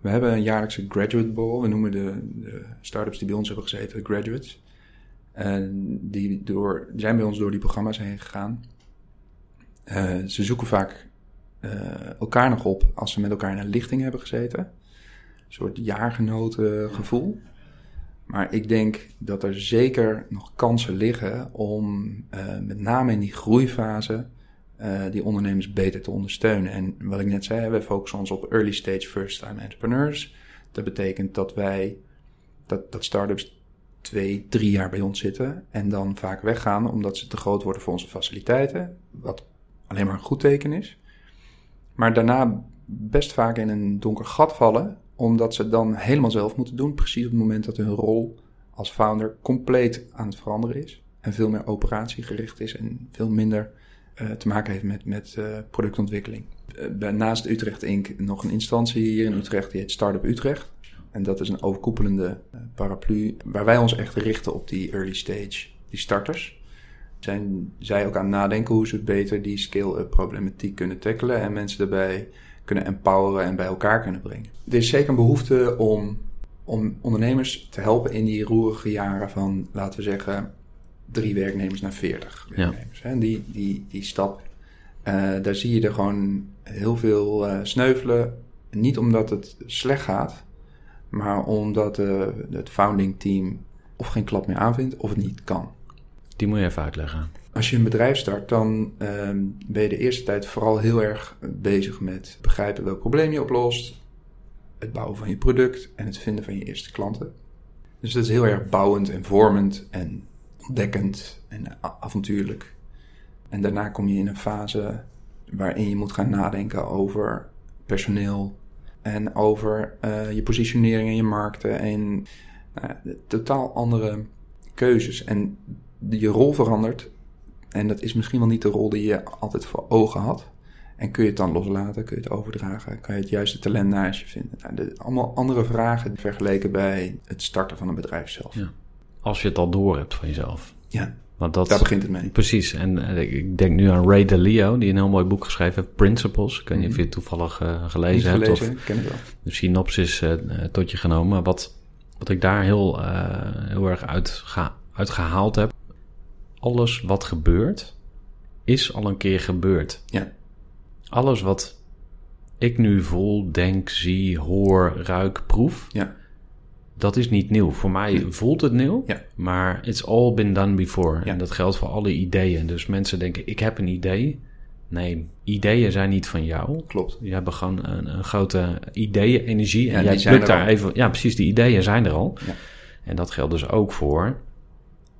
We hebben een jaarlijkse graduate ball. We noemen de, de start-ups die bij ons hebben gezeten graduates. En die, door, zijn bij ons door die programma's heen gegaan. Uh, ze zoeken vaak uh, elkaar nog op als ze met elkaar in een lichting hebben gezeten. Een soort jaargenotengevoel. Maar ik denk dat er zeker nog kansen liggen om uh, met name in die groeifase uh, die ondernemers beter te ondersteunen. En wat ik net zei, we focussen ons op early stage first time entrepreneurs. Dat betekent dat wij, dat, dat startups twee, drie jaar bij ons zitten en dan vaak weggaan omdat ze te groot worden voor onze faciliteiten. Wat alleen maar een goed teken is. Maar daarna best vaak in een donker gat vallen omdat ze dan helemaal zelf moeten doen, precies op het moment dat hun rol als founder compleet aan het veranderen is. en veel meer operatiegericht is en veel minder uh, te maken heeft met, met uh, productontwikkeling. Uh, naast Utrecht Inc. nog een instantie hier in Utrecht, die heet Startup Utrecht. En dat is een overkoepelende paraplu waar wij ons echt richten op die early stage, die starters. Zijn zij ook aan het nadenken hoe ze beter die scale-up problematiek kunnen tackelen en mensen daarbij kunnen empoweren en bij elkaar kunnen brengen. Er is zeker een behoefte om, om ondernemers te helpen in die roerige jaren van, laten we zeggen, drie werknemers naar veertig werknemers. Ja. Die, die, die stap, uh, daar zie je er gewoon heel veel uh, sneuvelen. Niet omdat het slecht gaat, maar omdat uh, het founding team of geen klap meer aanvindt of het niet kan. Die moet je even uitleggen. Als je een bedrijf start, dan ehm, ben je de eerste tijd vooral heel erg bezig met begrijpen welk probleem je oplost, het bouwen van je product en het vinden van je eerste klanten. Dus dat is heel erg bouwend en vormend en ontdekkend en avontuurlijk. En daarna kom je in een fase waarin je moet gaan nadenken over personeel en over uh, je positionering in je markten en uh, totaal andere keuzes. En je rol verandert en dat is misschien wel niet de rol die je altijd voor ogen had. En kun je het dan loslaten? Kun je het overdragen? Kan je het juiste talent naast je vinden? Nou, de, allemaal andere vragen vergeleken bij het starten van een bedrijf zelf. Ja. Als je het al door hebt van jezelf. Ja, Want dat, daar begint het mee. Precies. En uh, ik denk nu aan Ray Dalio, die een heel mooi boek geschreven heeft, Principles. Ik weet niet of je het toevallig uh, gelezen hebt. Gelezen, of ken ik wel. de synopsis uh, tot je genomen. Wat, wat ik daar heel, heel erg uit, ga, uit gehaald heb. Alles wat gebeurt, is al een keer gebeurd. Ja. Alles wat ik nu voel, denk, zie, hoor, ruik, proef... Ja dat is niet nieuw. Voor mij voelt het nieuw, ja. maar it's all been done before. Ja. En dat geldt voor alle ideeën. Dus mensen denken, ik heb een idee. Nee, ideeën zijn niet van jou. Klopt. Je hebt gewoon een, een grote ideeën-energie. En jij plukt daar even... Ja, precies, die ideeën zijn er al. En dat geldt dus ook voor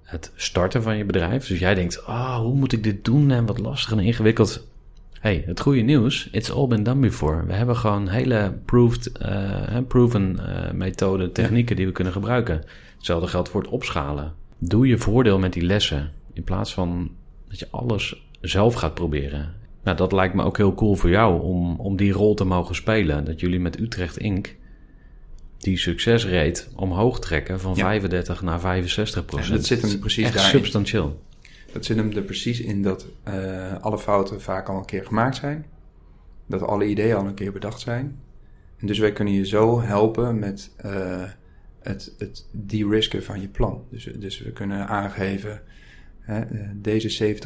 het starten van je bedrijf. Dus jij denkt, oh, hoe moet ik dit doen? En wat lastig en ingewikkeld hey, het goede nieuws, it's all been done before. We hebben gewoon hele proved, uh, proven uh, methoden, technieken die we kunnen gebruiken. Hetzelfde geldt voor het opschalen. Doe je voordeel met die lessen in plaats van dat je alles zelf gaat proberen. Nou, dat lijkt me ook heel cool voor jou om, om die rol te mogen spelen. Dat jullie met Utrecht Inc. die succesrate omhoog trekken van ja. 35 naar 65 procent. dat zit hem precies daar. substantieel. Dat zit hem er precies in dat uh, alle fouten vaak al een keer gemaakt zijn. Dat alle ideeën al een keer bedacht zijn. En dus wij kunnen je zo helpen met uh, het, het de-risken van je plan. Dus, dus we kunnen aangeven, hè, eh, deze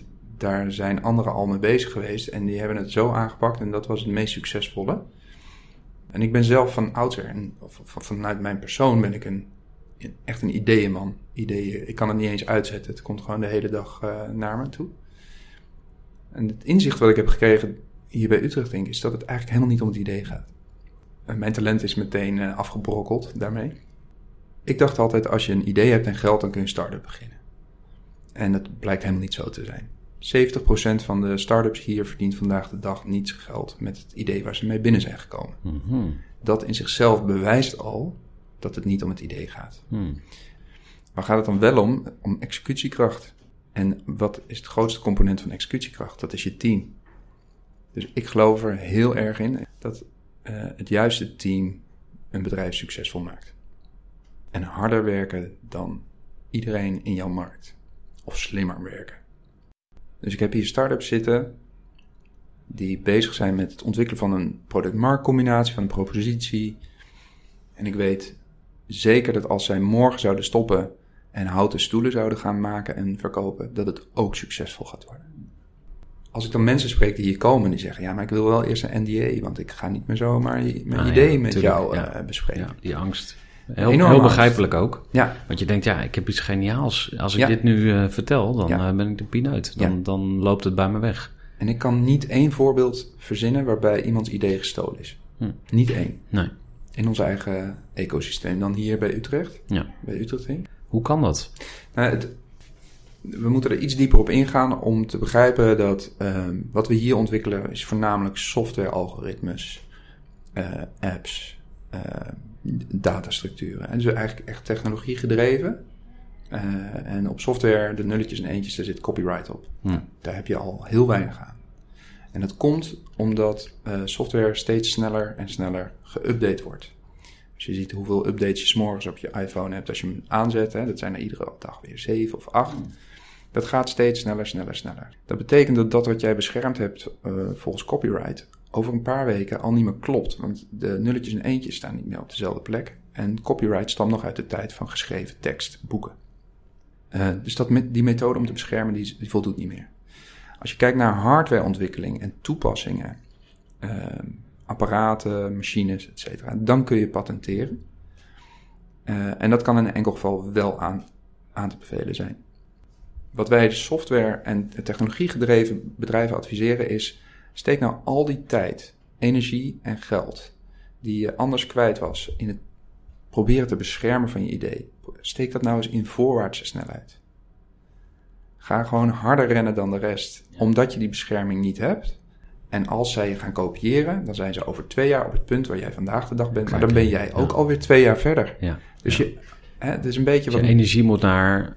70%, daar zijn anderen al mee bezig geweest. En die hebben het zo aangepakt en dat was het meest succesvolle. En ik ben zelf van oudsher, en vanuit mijn persoon ben ik een echt een ideeënman. Ideeën. Ik kan het niet eens uitzetten. Het komt gewoon de hele dag uh, naar me toe. En het inzicht wat ik heb gekregen hier bij Utrecht, denk ik, is dat het eigenlijk helemaal niet om het idee gaat. En mijn talent is meteen uh, afgebrokkeld daarmee. Ik dacht altijd, als je een idee hebt en geld, dan kun je een start-up beginnen. En dat blijkt helemaal niet zo te zijn. 70% van de start-ups hier verdient vandaag de dag niet geld met het idee waar ze mee binnen zijn gekomen. Mm -hmm. Dat in zichzelf bewijst al dat het niet om het idee gaat. Hmm. Waar gaat het dan wel om? Om executiekracht. En wat is het grootste component van executiekracht? Dat is je team. Dus ik geloof er heel erg in dat uh, het juiste team een bedrijf succesvol maakt. En harder werken dan iedereen in jouw markt. Of slimmer werken. Dus ik heb hier start-ups zitten die bezig zijn met het ontwikkelen van een product-markt combinatie, van een propositie. En ik weet zeker dat als zij morgen zouden stoppen en houten stoelen zouden gaan maken en verkopen, dat het ook succesvol gaat worden. Als ik dan mensen spreek die hier komen die zeggen: Ja, maar ik wil wel eerst een NDA, want ik ga niet meer zomaar mijn ah, idee met jou ja. uh, bespreken. Ja, die angst. Heel, heel begrijpelijk ook. Ja. Want je denkt, ja, ik heb iets geniaals. Als ik dit nu uh, vertel, dan uh, ben ik de pineut. Dan, dan loopt het bij me weg. En ik kan niet één voorbeeld verzinnen waarbij iemands idee gestolen is. Hm. Niet één. Nee in ons eigen ecosysteem dan hier bij Utrecht. Ja. Bij Utrecht Hoe kan dat? Nou, het, we moeten er iets dieper op ingaan om te begrijpen dat uh, wat we hier ontwikkelen is voornamelijk software-algoritmes, uh, apps, uh, datastructuren. En dus eigenlijk echt technologie gedreven. Uh, en op software, de nulletjes en eentjes, daar zit copyright op. Hm. Daar heb je al heel weinig aan. En dat komt omdat uh, software steeds sneller en sneller geüpdate wordt. Als je ziet hoeveel updates je s'morgens op je iPhone hebt als je hem aanzet, hè, dat zijn er iedere dag weer zeven of acht. Dat gaat steeds sneller, sneller, sneller. Dat betekent dat dat wat jij beschermd hebt uh, volgens copyright over een paar weken al niet meer klopt. Want de nulletjes en eentjes staan niet meer op dezelfde plek. En copyright stamt nog uit de tijd van geschreven tekst, boeken. Uh, dus dat, die methode om te beschermen, die, die, voldoet niet meer. Als je kijkt naar hardwareontwikkeling en toepassingen, uh, apparaten, machines, etc., dan kun je patenteren. Uh, en dat kan in enkel geval wel aan, aan te bevelen zijn. Wat wij software- en technologiegedreven bedrijven adviseren is: steek nou al die tijd, energie en geld die je anders kwijt was in het proberen te beschermen van je idee. Steek dat nou eens in voorwaartse snelheid. Ga gewoon harder rennen dan de rest, omdat je die bescherming niet hebt. En als zij je gaan kopiëren, dan zijn ze over twee jaar op het punt waar jij vandaag de dag bent. Maar dan ben jij ook alweer twee jaar verder. Ja. Dus je, hè, het is een beetje Dus wat. je energie moet naar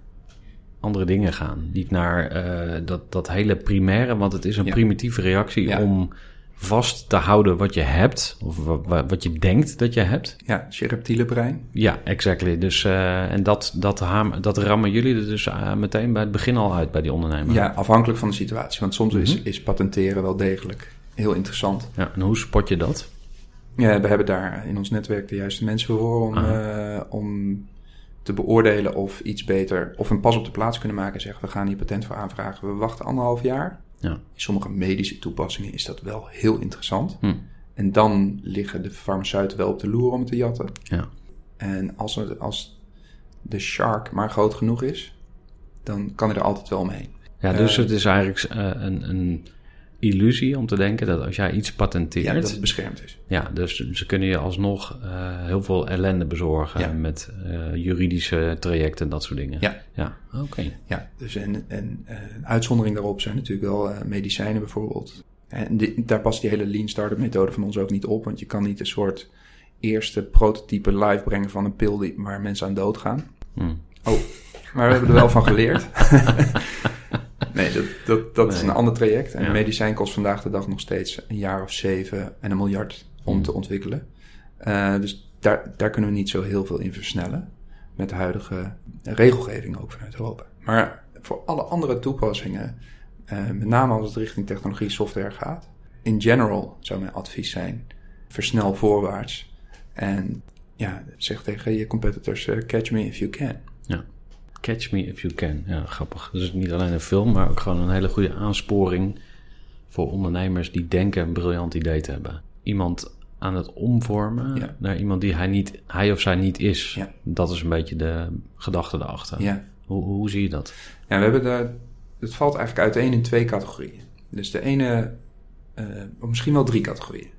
andere dingen gaan. Niet naar uh, dat, dat hele primaire, want het is een Ja. primitieve reactie Ja. om vast te houden wat je hebt, of wa- wa- wat je denkt dat je hebt. Ja, dus je reptiele brein. Ja, exactly. Dus, uh, en dat, dat, haam, dat rammen jullie er dus uh, meteen bij het begin al uit bij die ondernemer. Ja, afhankelijk van de situatie. Want soms is, Mhm. is patenteren wel degelijk heel interessant. Ja, en hoe spot je dat? Ja, we hebben daar in ons netwerk de juiste mensen voor om, uh, om te beoordelen of iets beter, of een pas op de plaats kunnen maken en zeggen we gaan hier patent voor aanvragen. We wachten anderhalf jaar. Ja. In sommige medische toepassingen is dat wel heel interessant. Hm. En dan liggen de farmaceuten wel op de loer om het te jatten. Ja. En als, er, als de shark maar groot genoeg is, dan kan hij er altijd wel omheen. Ja, dus Eh, het is eigenlijk uh, een, een illusie om te denken dat als jij iets patenteert... Ja, dat het beschermd is. Ja, dus ze kunnen je alsnog uh, heel veel ellende bezorgen Ja. met uh, juridische trajecten en dat soort dingen. Ja. Ja, oké. Ja, dus en, en uh, een uitzondering daarop zijn natuurlijk wel medicijnen bijvoorbeeld. En die, daar past die hele lean startup methode van ons ook niet op, want je kan niet een soort eerste prototype live brengen van een pil die, waar mensen aan doodgaan. Hmm. Oh, maar we hebben er wel van geleerd. nee, dat, dat, dat nee. is een ander traject. En ja. medicijn kost vandaag de dag nog steeds een jaar of zeven en een miljard om hmm. te ontwikkelen. Uh, dus daar, daar kunnen we niet zo heel veel in versnellen. Met de huidige regelgeving ook vanuit Europa. Maar voor alle andere toepassingen, uh, met name als het richting technologie software gaat, in general zou mijn advies zijn: versnel voorwaarts. En ja, zeg tegen je competitors: uh, catch me if you can. Ja. Catch me if you can. Ja, grappig. Dus niet alleen een film, maar ook gewoon een hele goede aansporing voor ondernemers die denken een briljant idee te hebben. Iemand aan het omvormen ja. naar iemand die hij, niet, hij of zij niet is. Ja. Dat is een beetje de gedachte erachter. Ja. Hoe, hoe zie je dat? Ja, we hebben de, het valt eigenlijk uiteen in twee categorieën. Dus de ene, uh, of misschien wel drie categorieën.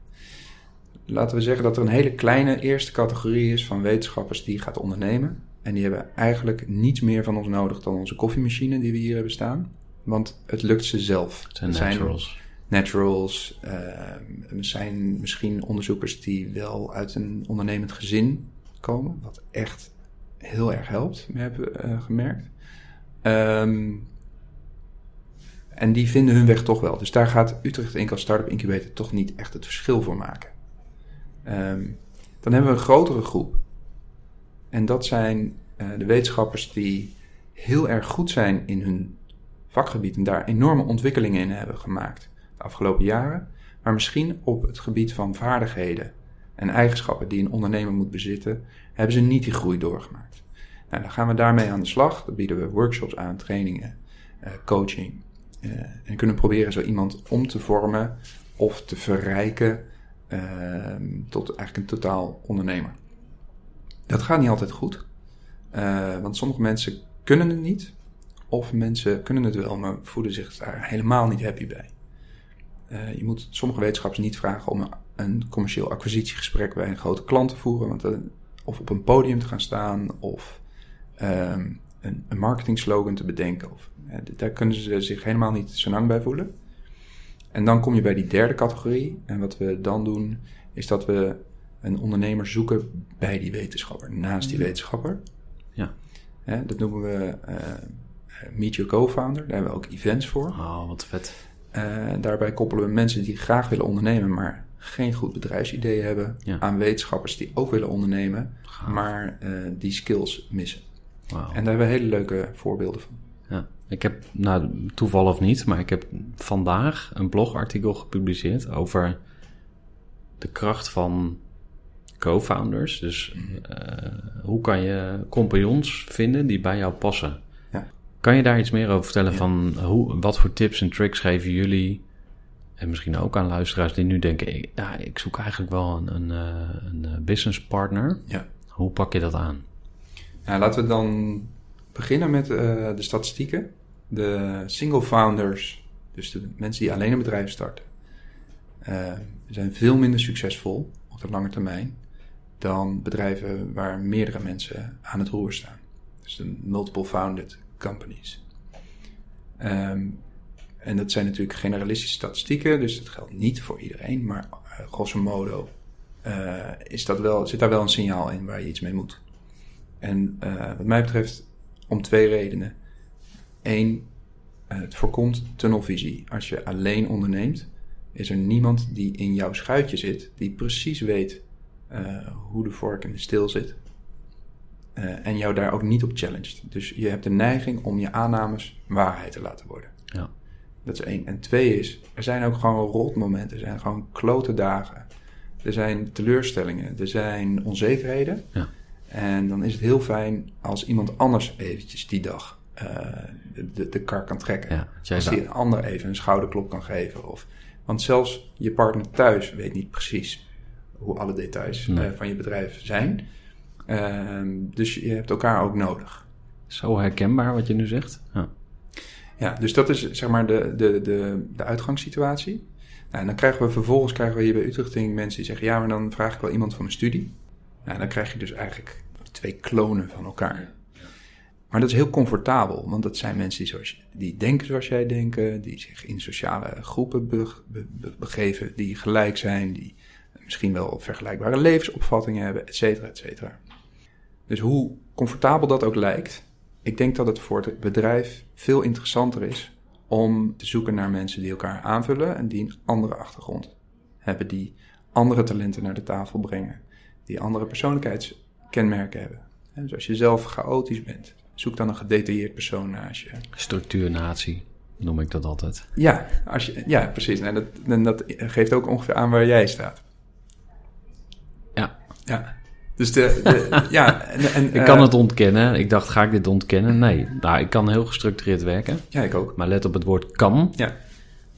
Laten we zeggen dat er een hele kleine eerste categorie is van wetenschappers die gaat ondernemen. En die hebben eigenlijk niets meer van ons nodig dan onze koffiemachine die we hier hebben staan. Want het lukt ze zelf. Het zijn naturals. Naturals. Uh, er zijn misschien onderzoekers die wel uit een ondernemend gezin komen. Wat echt heel erg helpt, we hebben uh, gemerkt. Um, en die vinden hun weg toch wel. Dus daar gaat Utrecht Incal Startup Incubator toch niet echt het verschil voor maken. Um, dan hebben we een grotere groep. En dat zijn uh, de wetenschappers die heel erg goed zijn in hun vakgebied en daar enorme ontwikkelingen in hebben gemaakt de afgelopen jaren. Maar misschien op het gebied van vaardigheden en eigenschappen die een ondernemer moet bezitten, hebben ze niet die groei doorgemaakt. Nou, dan gaan we daarmee aan de slag. Dan bieden we workshops aan, trainingen, uh, coaching. Uh, en kunnen proberen zo iemand om te vormen of te verrijken uh, tot eigenlijk een totaal ondernemer. Dat gaat niet altijd goed. Uh, want sommige mensen kunnen het niet. Of mensen kunnen het wel, maar voelen zich daar helemaal niet happy bij. Uh, je moet sommige wetenschappers niet vragen om een, commercieel acquisitiegesprek bij een grote klant te voeren. Want, uh, of op een podium te gaan staan. Of um, een, een marketing slogan te bedenken. Of, daar kunnen ze zich helemaal niet zo lang bij voelen. En dan kom je bij die derde categorie. En wat we dan doen, is dat we een ondernemer zoeken bij die wetenschapper, naast die wetenschapper. Ja. Hè, dat noemen we uh, Meet Your Co-founder. Daar hebben we ook events voor. Oh, wat vet. Uh, daarbij koppelen we mensen die graag willen ondernemen, maar geen goed bedrijfsidee hebben. Ja. Aan wetenschappers die ook willen ondernemen, Gaaf. maar uh, die skills missen. Wauw. En daar hebben we hele leuke voorbeelden van. Ja, ik heb, nou toeval of niet, maar ik heb vandaag een blogartikel gepubliceerd over de kracht van co-founders. Dus uh, hoe kan je compagnons vinden die bij jou passen? Ja. Kan je daar iets meer over vertellen Ja. van hoe, wat voor tips en tricks geven jullie? En misschien ook aan luisteraars die nu denken, ik- ja, ik zoek eigenlijk wel een, een, eh, een eh, business partner. Ja. Hoe pak je dat aan? Nou, laten we dan beginnen met uh, de statistieken. De single founders, dus de mensen die alleen een bedrijf starten, uh, zijn veel minder succesvol op de lange termijn dan bedrijven waar meerdere mensen aan het roer staan. Dus de multiple founded companies. Um, en dat zijn natuurlijk generalistische statistieken, dus dat geldt niet voor iedereen, maar uh, grosso modo uh, is dat wel, zit daar wel een signaal in waar je iets mee moet. En uh, wat mij betreft om twee redenen. Eén, het voorkomt tunnelvisie. Als je alleen onderneemt, is er niemand die in jouw schuitje zit, die precies weet hoe de vork in de steel zit. Uh, en jou daar ook niet op challenged. Dus je hebt de neiging om je aannames waarheid te laten worden. Ja. Dat is één. En twee is, er zijn ook gewoon rotmomenten. Er zijn gewoon klote dagen. Er zijn teleurstellingen. Er zijn onzekerheden. Ja. En dan is het heel fijn als iemand anders eventjes die dag uh, de, de kar kan trekken. Ja, als die een ander even een schouderklop kan geven. Of, want zelfs je partner thuis weet niet precies hoe alle details Nee. uh, van je bedrijf zijn. Uh, dus je hebt elkaar ook nodig. Zo herkenbaar wat je nu zegt. Ja. Ja, dus dat is zeg maar de, de, de, de uitgangssituatie. Nou, en dan krijgen we vervolgens krijgen we hier bij Utrecht mensen die zeggen: ja, maar dan vraag ik wel iemand van mijn studie. Nou, dan krijg je dus eigenlijk twee klonen van elkaar. Maar dat is heel comfortabel, want dat zijn mensen die, zoals, die denken zoals jij denken, die zich in sociale groepen be, be, be, begeven, die gelijk zijn, die misschien wel vergelijkbare levensopvattingen hebben, et cetera, et cetera. Dus hoe comfortabel dat ook lijkt, ik denk dat het voor het bedrijf veel interessanter is om te zoeken naar mensen die elkaar aanvullen en die een andere achtergrond hebben, die andere talenten naar de tafel brengen, die andere persoonlijkheidskenmerken hebben. Dus als je zelf chaotisch bent, zoek dan een gedetailleerd persoon naast je. Structuurnatie noem ik dat altijd. Ja, als je, ja precies. En dat, en dat geeft ook ongeveer aan waar jij staat. Ja. Dus de, de ja, en, en, ik kan uh, het ontkennen. Ik dacht, ga ik dit ontkennen? Nee. Nou, ik kan heel gestructureerd werken. Ja, ik ook. Maar let op het woord kan. Ja.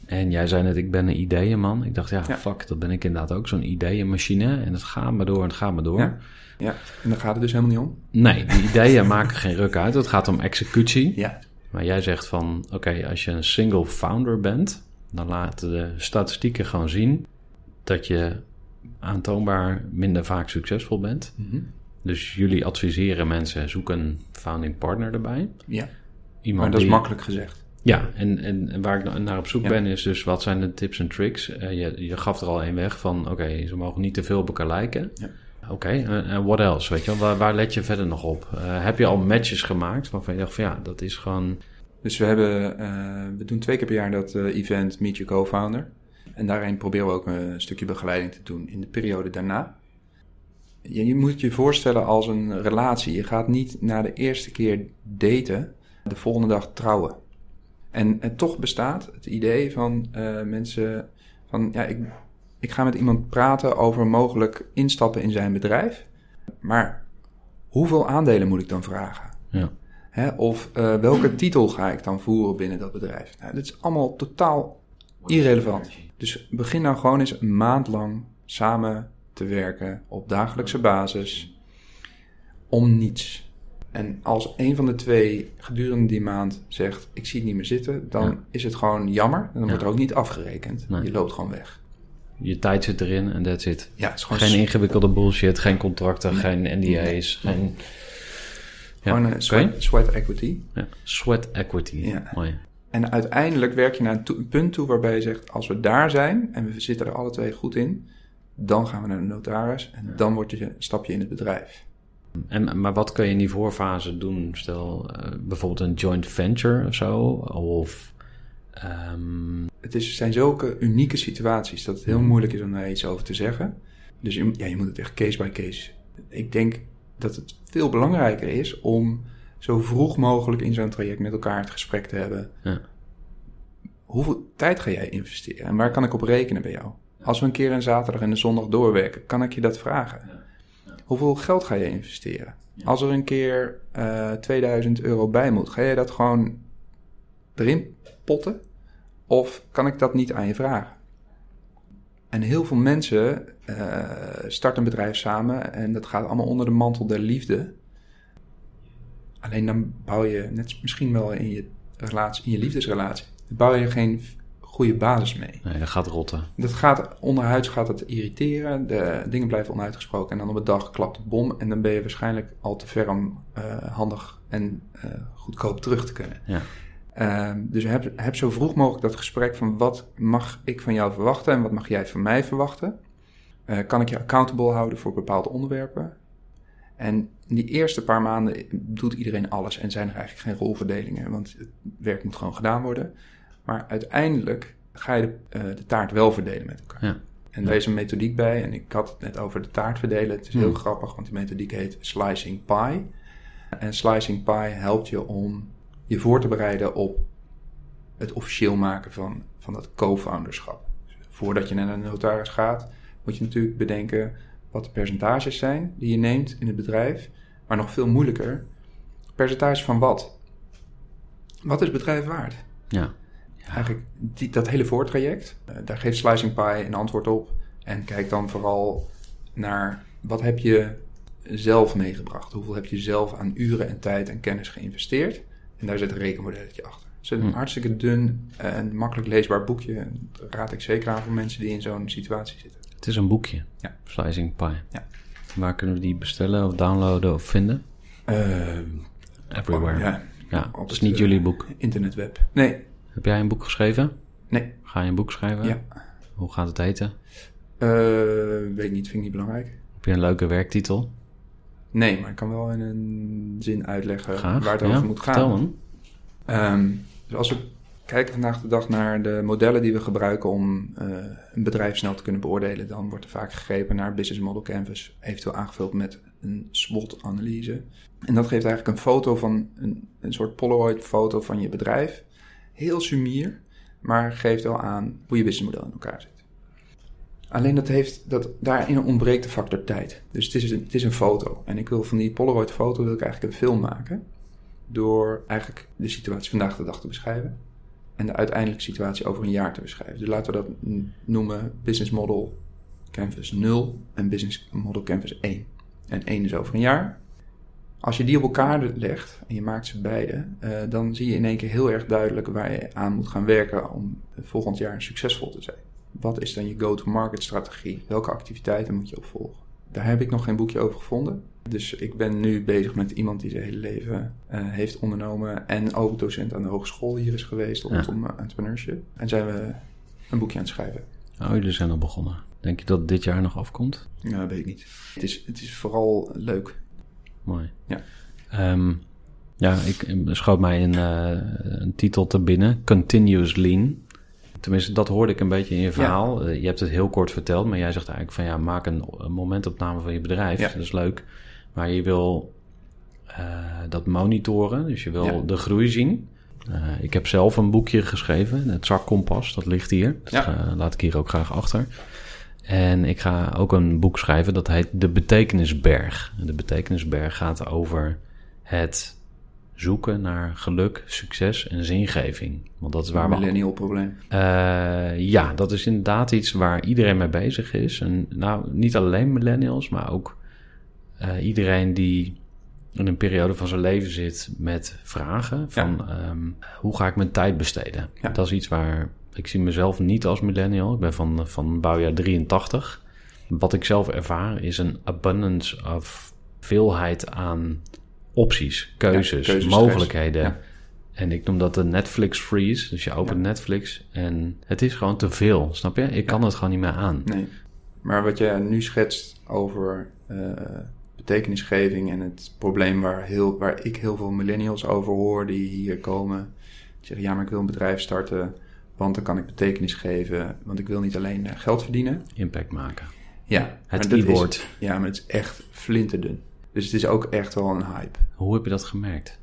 En jij zei net, ik ben een ideeënman. Ik dacht, ja, Ja. fuck, dat ben ik inderdaad ook. Zo'n ideeënmachine. En het gaat maar door en het gaat maar door. Ja. ja, en daar gaat het dus helemaal niet om. Nee, die ideeën maken geen ruk uit. Het gaat om executie. Ja. Maar jij zegt van, oké, als je een single founder bent... dan laten de statistieken gewoon zien... dat je aantoonbaar minder vaak succesvol bent. Mhm. Dus jullie adviseren mensen, zoek een founding partner erbij. Ja, Iemand maar dat is makkelijk gezegd. Ja, en, en, waar ik na- naar op zoek Ja. ben is dus wat zijn de tips en tricks? Eh, je, je gaf er al één weg van, oké, ze mogen niet te veel op elkaar lijken. Ja. Oké, en en what else? Weet je? Waar, waar let je verder nog op? Eh, heb je al matches gemaakt waarvan je dacht van ja, dat is gewoon... Dus we, hebben, eh, we doen twee keer per jaar dat eh, event Meet Your Co-Founder. En daarin proberen we ook een stukje begeleiding te doen in de periode daarna. Je, je moet je voorstellen als een relatie. Je gaat niet na de eerste keer daten, de volgende dag trouwen. En, en toch bestaat het idee van eh, mensen van ja, ik, ik ga met iemand praten over mogelijk instappen in zijn bedrijf. Maar hoeveel aandelen moet ik dan vragen? Ja. Hè, of uh, welke titel ga ik dan voeren binnen dat bedrijf? Nou, dat is allemaal totaal irrelevant. Dus begin nou gewoon eens een maand lang samen te werken op dagelijkse basis om niets. En als een van de twee gedurende die maand zegt: Ik zie het niet meer zitten, dan Ja. is het gewoon jammer. En dan Ja. wordt er ook niet afgerekend. Nee. Je loopt gewoon weg. Je tijd zit erin en that's it. Ja, het is gewoon, Geen ingewikkelde bullshit, geen contracten, geen NDA's, Nee. geen... Ja, gewoon een oké. sweat, sweat equity. Ja. Sweat equity, Ja. mooi. En uiteindelijk werk je naar een, to- een punt toe waarbij je zegt: als we daar zijn en we zitten er alle twee goed in, dan gaan we naar de notaris en dan word je, stap je in het bedrijf. En, maar wat kun je in die voorfase doen? Stel uh, bijvoorbeeld een joint venture of zo? Of, um... Het is, zijn zulke unieke situaties dat het heel moeilijk is om daar iets over te zeggen. Dus je, ja, je moet het echt case by case. Ik denk dat het veel belangrijker is om zo vroeg mogelijk in zo'n traject met elkaar het gesprek te hebben. Ja. Hoeveel tijd ga jij investeren en waar kan ik op rekenen bij jou? Als we een keer een zaterdag en een zondag doorwerken, kan ik je dat vragen? Hoeveel geld ga je investeren? Als er een keer uh, eh, 2000 euro bij moet, ga je dat gewoon erin potten? Of kan ik dat niet aan je vragen? En heel veel mensen uh, starten een bedrijf samen en dat gaat allemaal onder de mantel der liefde. Alleen dan bouw je, net misschien wel in je, relatie, in je liefdesrelatie, bouw je geen goede basis mee. Nee, dat gaat rotten. Dat gaat, onderhuids gaat het irriteren, de dingen blijven onuitgesproken en dan op een dag klapt de bom en dan ben je waarschijnlijk al te ver om uh, handig en uh, goedkoop terug te kunnen. Ja. Uh, dus heb, heb zo vroeg mogelijk dat gesprek van wat mag ik van jou verwachten en wat mag jij van mij verwachten. Uh, kan ik je accountable houden voor bepaalde onderwerpen? En in die eerste paar maanden doet iedereen alles en zijn er eigenlijk geen rolverdelingen, want het werk moet gewoon gedaan worden. Maar uiteindelijk ga je de, uh, de taart wel verdelen met elkaar. Ja. En daar is een methodiek bij, en ik had het net over de taart verdelen. Het is heel hmm. grappig, want die methodiek heet Slicing Pie. En Slicing Pie helpt je om je voor te bereiden op het officieel maken van, van dat co-founderschap. Dus voordat je naar een notaris gaat, moet je natuurlijk bedenken wat de percentages zijn die je neemt in het bedrijf. Maar nog veel moeilijker, percentage van wat? Wat is het bedrijf waard? Ja. Eigenlijk die, dat hele voortraject, uh, daar geeft Slicing Pie een antwoord op. En kijk dan vooral naar wat heb je zelf meegebracht? Hoeveel heb je zelf aan uren en tijd en kennis geïnvesteerd? En daar zit een rekenmodelletje achter. Het is een hm. hartstikke dun en makkelijk leesbaar boekje. Dat raad ik zeker aan voor mensen die in zo'n situatie zitten. Het is een boekje. Ja. Slicing Pie. Ja. Waar kunnen we die bestellen of downloaden of vinden? Uh, Everywhere. ja. ja. Het is niet jullie boek. Internetweb. Nee. Heb jij een boek geschreven? Nee. Ga je een boek schrijven? Ja. Hoe gaat het heten? Uh, weet ik niet, vind ik niet belangrijk. Heb je een leuke werktitel? Nee, maar ik kan wel in een zin uitleggen waar het over moet gaan. Um, dus als we kijken vandaag de dag naar de modellen die we gebruiken om uh, een bedrijf snel te kunnen beoordelen, dan wordt er vaak gegrepen naar Business Model Canvas, eventueel aangevuld met een SWOT-analyse. En dat geeft eigenlijk een foto van een, een soort Polaroid-foto van je bedrijf. Heel sumier, maar geeft wel aan hoe je businessmodel in elkaar zit. Alleen dat heeft, dat, daarin ontbreekt de factor tijd. Dus het is, een, het is een foto. En ik wil van die Polaroid foto wil ik eigenlijk een film maken. Door eigenlijk de situatie vandaag de dag te beschrijven. En de uiteindelijke situatie over een jaar te beschrijven. Dus laten we dat noemen Business Model Canvas 0 en Business Model Canvas 1. En 1 is over een jaar. Als je die op elkaar legt en je maakt ze beide, uh, dan zie je in één keer heel erg duidelijk waar je aan moet gaan werken om volgend jaar succesvol te zijn. Wat is dan je go-to-market strategie? Welke activiteiten moet je opvolgen? Daar heb ik nog geen boekje over gevonden. Dus ik ben nu bezig met iemand die zijn hele leven uh, heeft ondernomen. En ook docent aan de hogeschool hier is geweest rondom ja. entrepreneurship. En zijn we een boekje aan het schrijven. Oh, jullie zijn al begonnen. Denk je dat het dit jaar nog afkomt? Ja, weet ik niet. Het is, het is vooral leuk. Mooi. Ja. Um, ja, ik schoot mij een, uh, een titel te binnen. Continuous Lean. Tenminste, dat hoorde ik een beetje in je verhaal. Eh, je hebt het heel kort verteld, maar jij zegt eigenlijk van ja, maak een, momentopname van je bedrijf. Dat is leuk. Maar je wil uh, dat monitoren, dus je wil de groei zien. Uh, ik heb zelf een boekje geschreven, het zakkompas, dat ligt hier. Dat laat ik hier ook graag achter. En ik ga ook een boek schrijven, dat heet De Betekenisberg. De Betekenisberg gaat over het zoeken naar geluk, succes en zingeving. Want dat is waar we. Millennial probleem. Uh, ja, dat is inderdaad iets waar iedereen mee bezig is. En nou, niet alleen millennials, maar ook uh, iedereen die in een periode van zijn leven zit met vragen van ja. um, hoe ga ik mijn tijd besteden? Ja. Dat is iets waar ik zie mezelf niet als millennial. Ik ben van, van bouwjaar 83. Wat ik zelf ervaar is een abundance of veelheid aan opties, keuzes, mogelijkheden. En ik noem dat de Netflix freeze. Dus je opent Netflix en het is gewoon te veel, snap je? Ik kan het gewoon niet meer aan. Nee. Maar wat jij nu schetst over uh, betekenisgeving en het probleem waar, heel, waar ik heel veel millennials over hoor die hier komen. Die zeggen, ja, maar ik wil een bedrijf starten, want dan kan ik betekenis geven. Want ik wil niet alleen eh, geld verdienen. Impact maken. Ja, Het i-woord. Ja, maar het is echt flinterdun. Dus het is ook echt wel een hype. Hoe heb je dat gemerkt?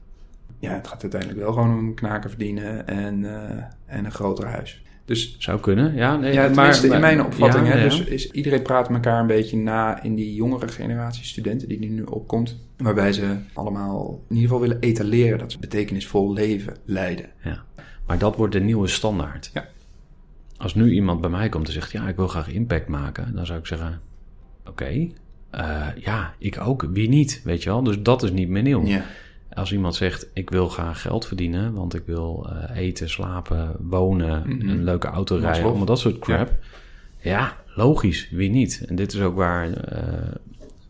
Ja, het gaat uiteindelijk wel gewoon om knaken verdienen en, eh, en een groter huis. Dus Zou kunnen, ja. Nee, ja, tenminste in mijn opvatting. ja, hè, ja. Dus is, iedereen praat elkaar een beetje na in die jongere generatie studenten die nu opkomt. Waarbij ze allemaal in ieder geval willen etaleren dat ze betekenisvol leven leiden. Ja. Maar dat wordt de nieuwe standaard. Ja. Als nu iemand bij mij komt en zegt, ja, ik wil graag impact maken, dan zou ik zeggen, oké, eh, ja, ik ook, wie niet, weet je wel. Dus dat is niet meer nieuw. Ja. Als iemand zegt, ik wil graag geld verdienen, want ik wil eh, eten, slapen, wonen, Mhm. een leuke auto rijden, allemaal dat soort crap. Ja. logisch, wie niet? En dit is ook waar, eh,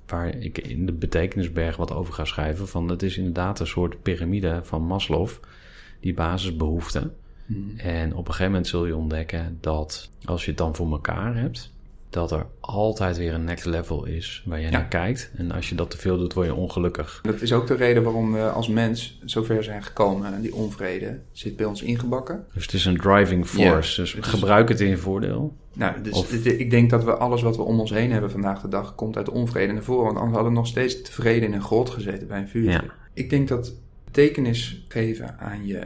waar ik in de betekenisberg wat over ga schrijven. Van het is inderdaad een soort piramide van Maslow, die basisbehoeften. Mhm. En op een gegeven moment zul je ontdekken dat als je het dan voor elkaar hebt, dat er altijd weer een next level is waar je Ja. naar kijkt. En als je dat te veel doet, word je ongelukkig. Dat is ook de reden waarom we als mens zover zijn gekomen. Die onvrede zit bij ons ingebakken. Dus het is een driving force. Ja, dus het is- gebruik het in je voordeel. Nou, dus Of- ik denk dat we alles wat we om ons heen hebben vandaag de dag komt uit onvrede naar voren. Want anders hadden we nog steeds tevreden in een grot gezeten bij een vuurtje. Ja. Ik denk dat betekenis geven aan je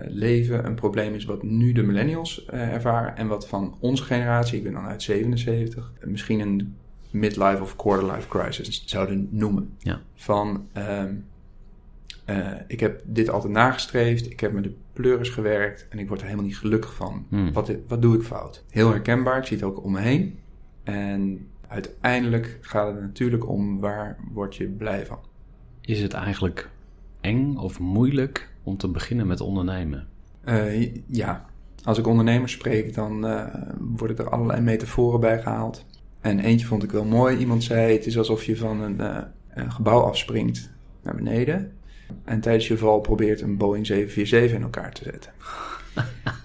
leven een probleem is wat nu de millennials eh, ervaren. En wat van onze generatie, ik ben dan uit 77, eh, misschien een midlife of quarterlife crisis zouden noemen. Ja. Van, ehm, eh, ik heb dit altijd nagestreefd, ik heb me de pleuris gewerkt en ik word er helemaal niet gelukkig van. Hmm. Wat, wat doe ik fout? Heel herkenbaar, ik zie het ook om me heen. En uiteindelijk gaat het natuurlijk om waar word je blij van. Is het eigenlijk eng of moeilijk om te beginnen met ondernemen? Eh, ja, als ik ondernemers spreek, dan eh, worden er allerlei metaforen bij gehaald. En eentje vond ik wel mooi. Iemand zei: Het is alsof je van een, eh, een gebouw afspringt naar beneden. En tijdens je val probeert een Boeing 747 in elkaar te zetten.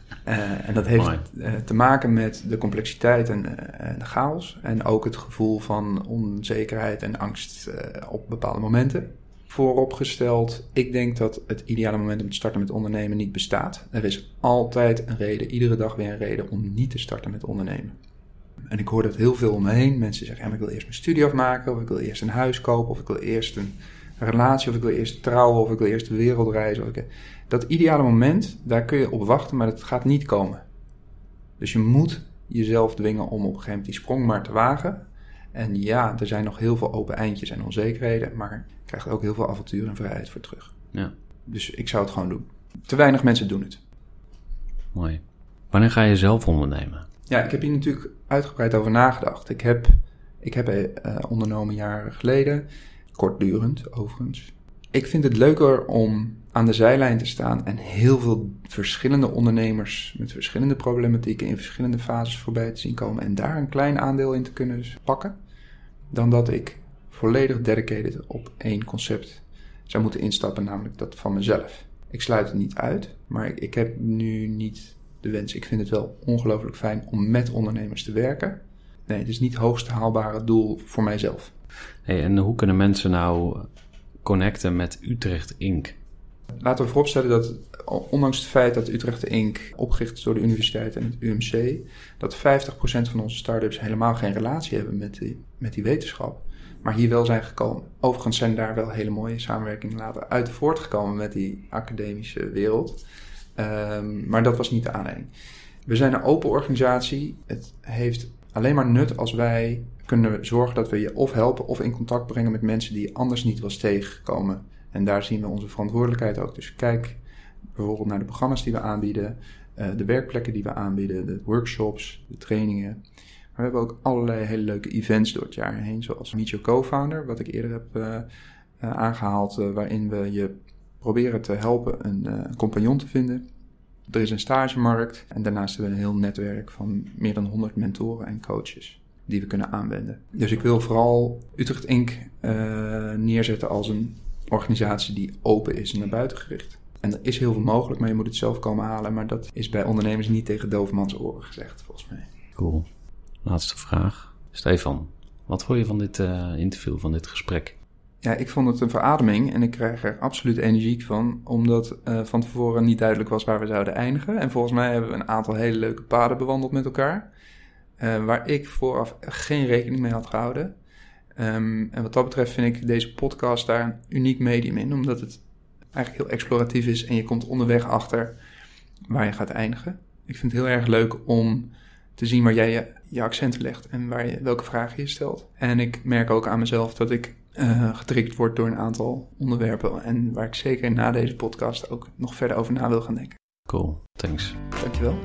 En dat heeft te maken met de complexiteit en, en de chaos. En ook het gevoel van onzekerheid en angst op bepaalde momenten. Vooropgesteld, ik denk dat het ideale moment om te starten met ondernemen niet bestaat. Er is altijd een reden, iedere dag weer een reden om niet te starten met ondernemen. En ik hoor dat heel veel om me heen. Mensen zeggen, ik wil eerst mijn studie afmaken, of ik wil eerst een huis kopen, of ik wil eerst een relatie, of ik wil eerst trouwen, of ik wil eerst de wereld reizen. Dat ideale moment, daar kun je op wachten, maar dat gaat niet komen. Dus je moet jezelf dwingen om op een gegeven moment die sprong maar te wagen. En ja, er zijn nog heel veel open eindjes en onzekerheden, maar je krijgt ook heel veel avontuur en vrijheid voor terug. Ja, Dus ik zou het gewoon doen. Te weinig mensen doen het. mooi. Wanneer ga je zelf ondernemen? Ja, ik heb hier natuurlijk uitgebreid over nagedacht. Ik heb, ik heb eh, ondernomen jaren geleden, kortdurend overigens. Ik vind het leuker om aan de zijlijn te staan en heel veel verschillende ondernemers met verschillende problematieken in verschillende fases voorbij te zien komen en daar een klein aandeel in te kunnen pakken, dan dat ik volledig dedicated op één concept zou moeten instappen, namelijk dat van mezelf. Ik sluit het niet uit, maar ik, ik heb nu niet de wens. Ik vind het wel ongelooflijk fijn om met ondernemers te werken. Nee, het is niet het hoogst haalbare doel voor mijzelf. Hey, en hoe kunnen mensen nou connecten met Utrecht Inc? Laten we vooropstellen dat, ondanks het feit dat Utrecht Inc. opgericht is door de universiteit en het UMC, dat 50% van onze start-ups helemaal geen relatie hebben met die, met die wetenschap, maar hier wel zijn gekomen. Overigens zijn daar wel hele mooie samenwerkingen later uit voortgekomen met die academische wereld. Ehm, maar dat was niet de aanleiding. We zijn een open organisatie. Het heeft alleen maar nut als wij kunnen zorgen dat we je of helpen of in contact brengen met mensen die je anders niet was tegengekomen. En daar zien we onze verantwoordelijkheid ook. Dus kijk bijvoorbeeld naar de programma's die we aanbieden, eh, de werkplekken die we aanbieden, de workshops, de trainingen. Maar we hebben ook allerlei hele leuke events door het jaar heen, zoals Meet Your Co-founder, wat ik eerder heb eh, eh, aangehaald, eh, waarin we je proberen te helpen een compagnon te vinden. Er is een stagemarkt en daarnaast hebben we een heel netwerk van meer dan 100 mentoren en coaches die we kunnen aanwenden. Dus ik wil vooral Utrecht Inc. neerzetten als een organisatie die open is en naar buiten gericht. En er is heel veel mogelijk, maar je moet het zelf komen halen. Maar dat is bij ondernemers niet tegen doofmans oren gezegd, volgens mij. Cool. Laatste vraag. Stefan, wat vond je van dit eh, interview, van dit gesprek? ja, ik vond het een verademing en ik krijg er absoluut energie van, omdat uh, van tevoren niet duidelijk was waar we zouden eindigen. En volgens mij hebben we een aantal hele leuke paden bewandeld met elkaar, uh, waar ik vooraf geen rekening mee had gehouden. Um, en wat dat betreft vind ik deze podcast daar een uniek medium in, omdat het eigenlijk heel exploratief is en je komt onderweg achter waar je gaat eindigen. Ik vind het heel erg leuk om te zien waar jij je, je accenten legt en waar je, welke vragen je stelt. En ik merk ook aan mezelf dat ik uh, getriggerd word door een aantal onderwerpen en waar ik zeker na deze podcast ook nog verder over na wil gaan denken. Cool, thanks. Dankjewel.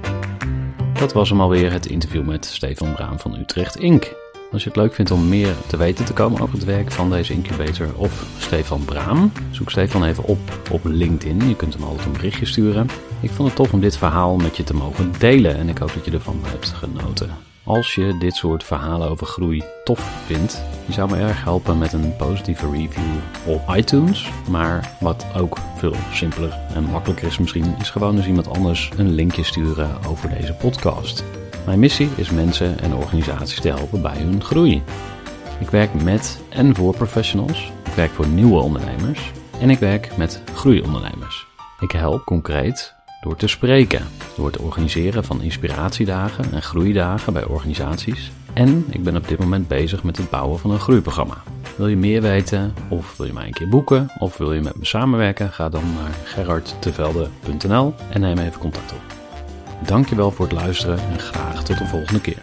Dat was hem alweer, het interview met Stefan Braan van Utrecht Inc. Als je het leuk vindt om meer te weten te komen over het werk van deze incubator of Stefan Braam, zoek Stefan even op op LinkedIn. Je kunt hem altijd een berichtje sturen. Ik vond het tof om dit verhaal met je te mogen delen en ik hoop dat je ervan hebt genoten. Als je dit soort verhalen over groei tof vindt, je zou me erg helpen met een positieve review op iTunes. Maar wat ook veel simpeler en makkelijker is misschien, is gewoon eens iemand anders een linkje sturen over deze podcast. Mijn missie is mensen en organisaties te helpen bij hun groei. Ik werk met en voor professionals, ik werk voor nieuwe ondernemers en ik werk met groeiondernemers. Ik help concreet door te spreken, door het organiseren van inspiratiedagen en groeidagen bij organisaties. En ik ben op dit moment bezig met het bouwen van een groeiprogramma. Wil je meer weten of wil je mij een keer boeken of wil je met me samenwerken? Ga dan naar gerardtevelde.nl en neem even contact op. Dankjewel voor het luisteren en graag tot de volgende keer.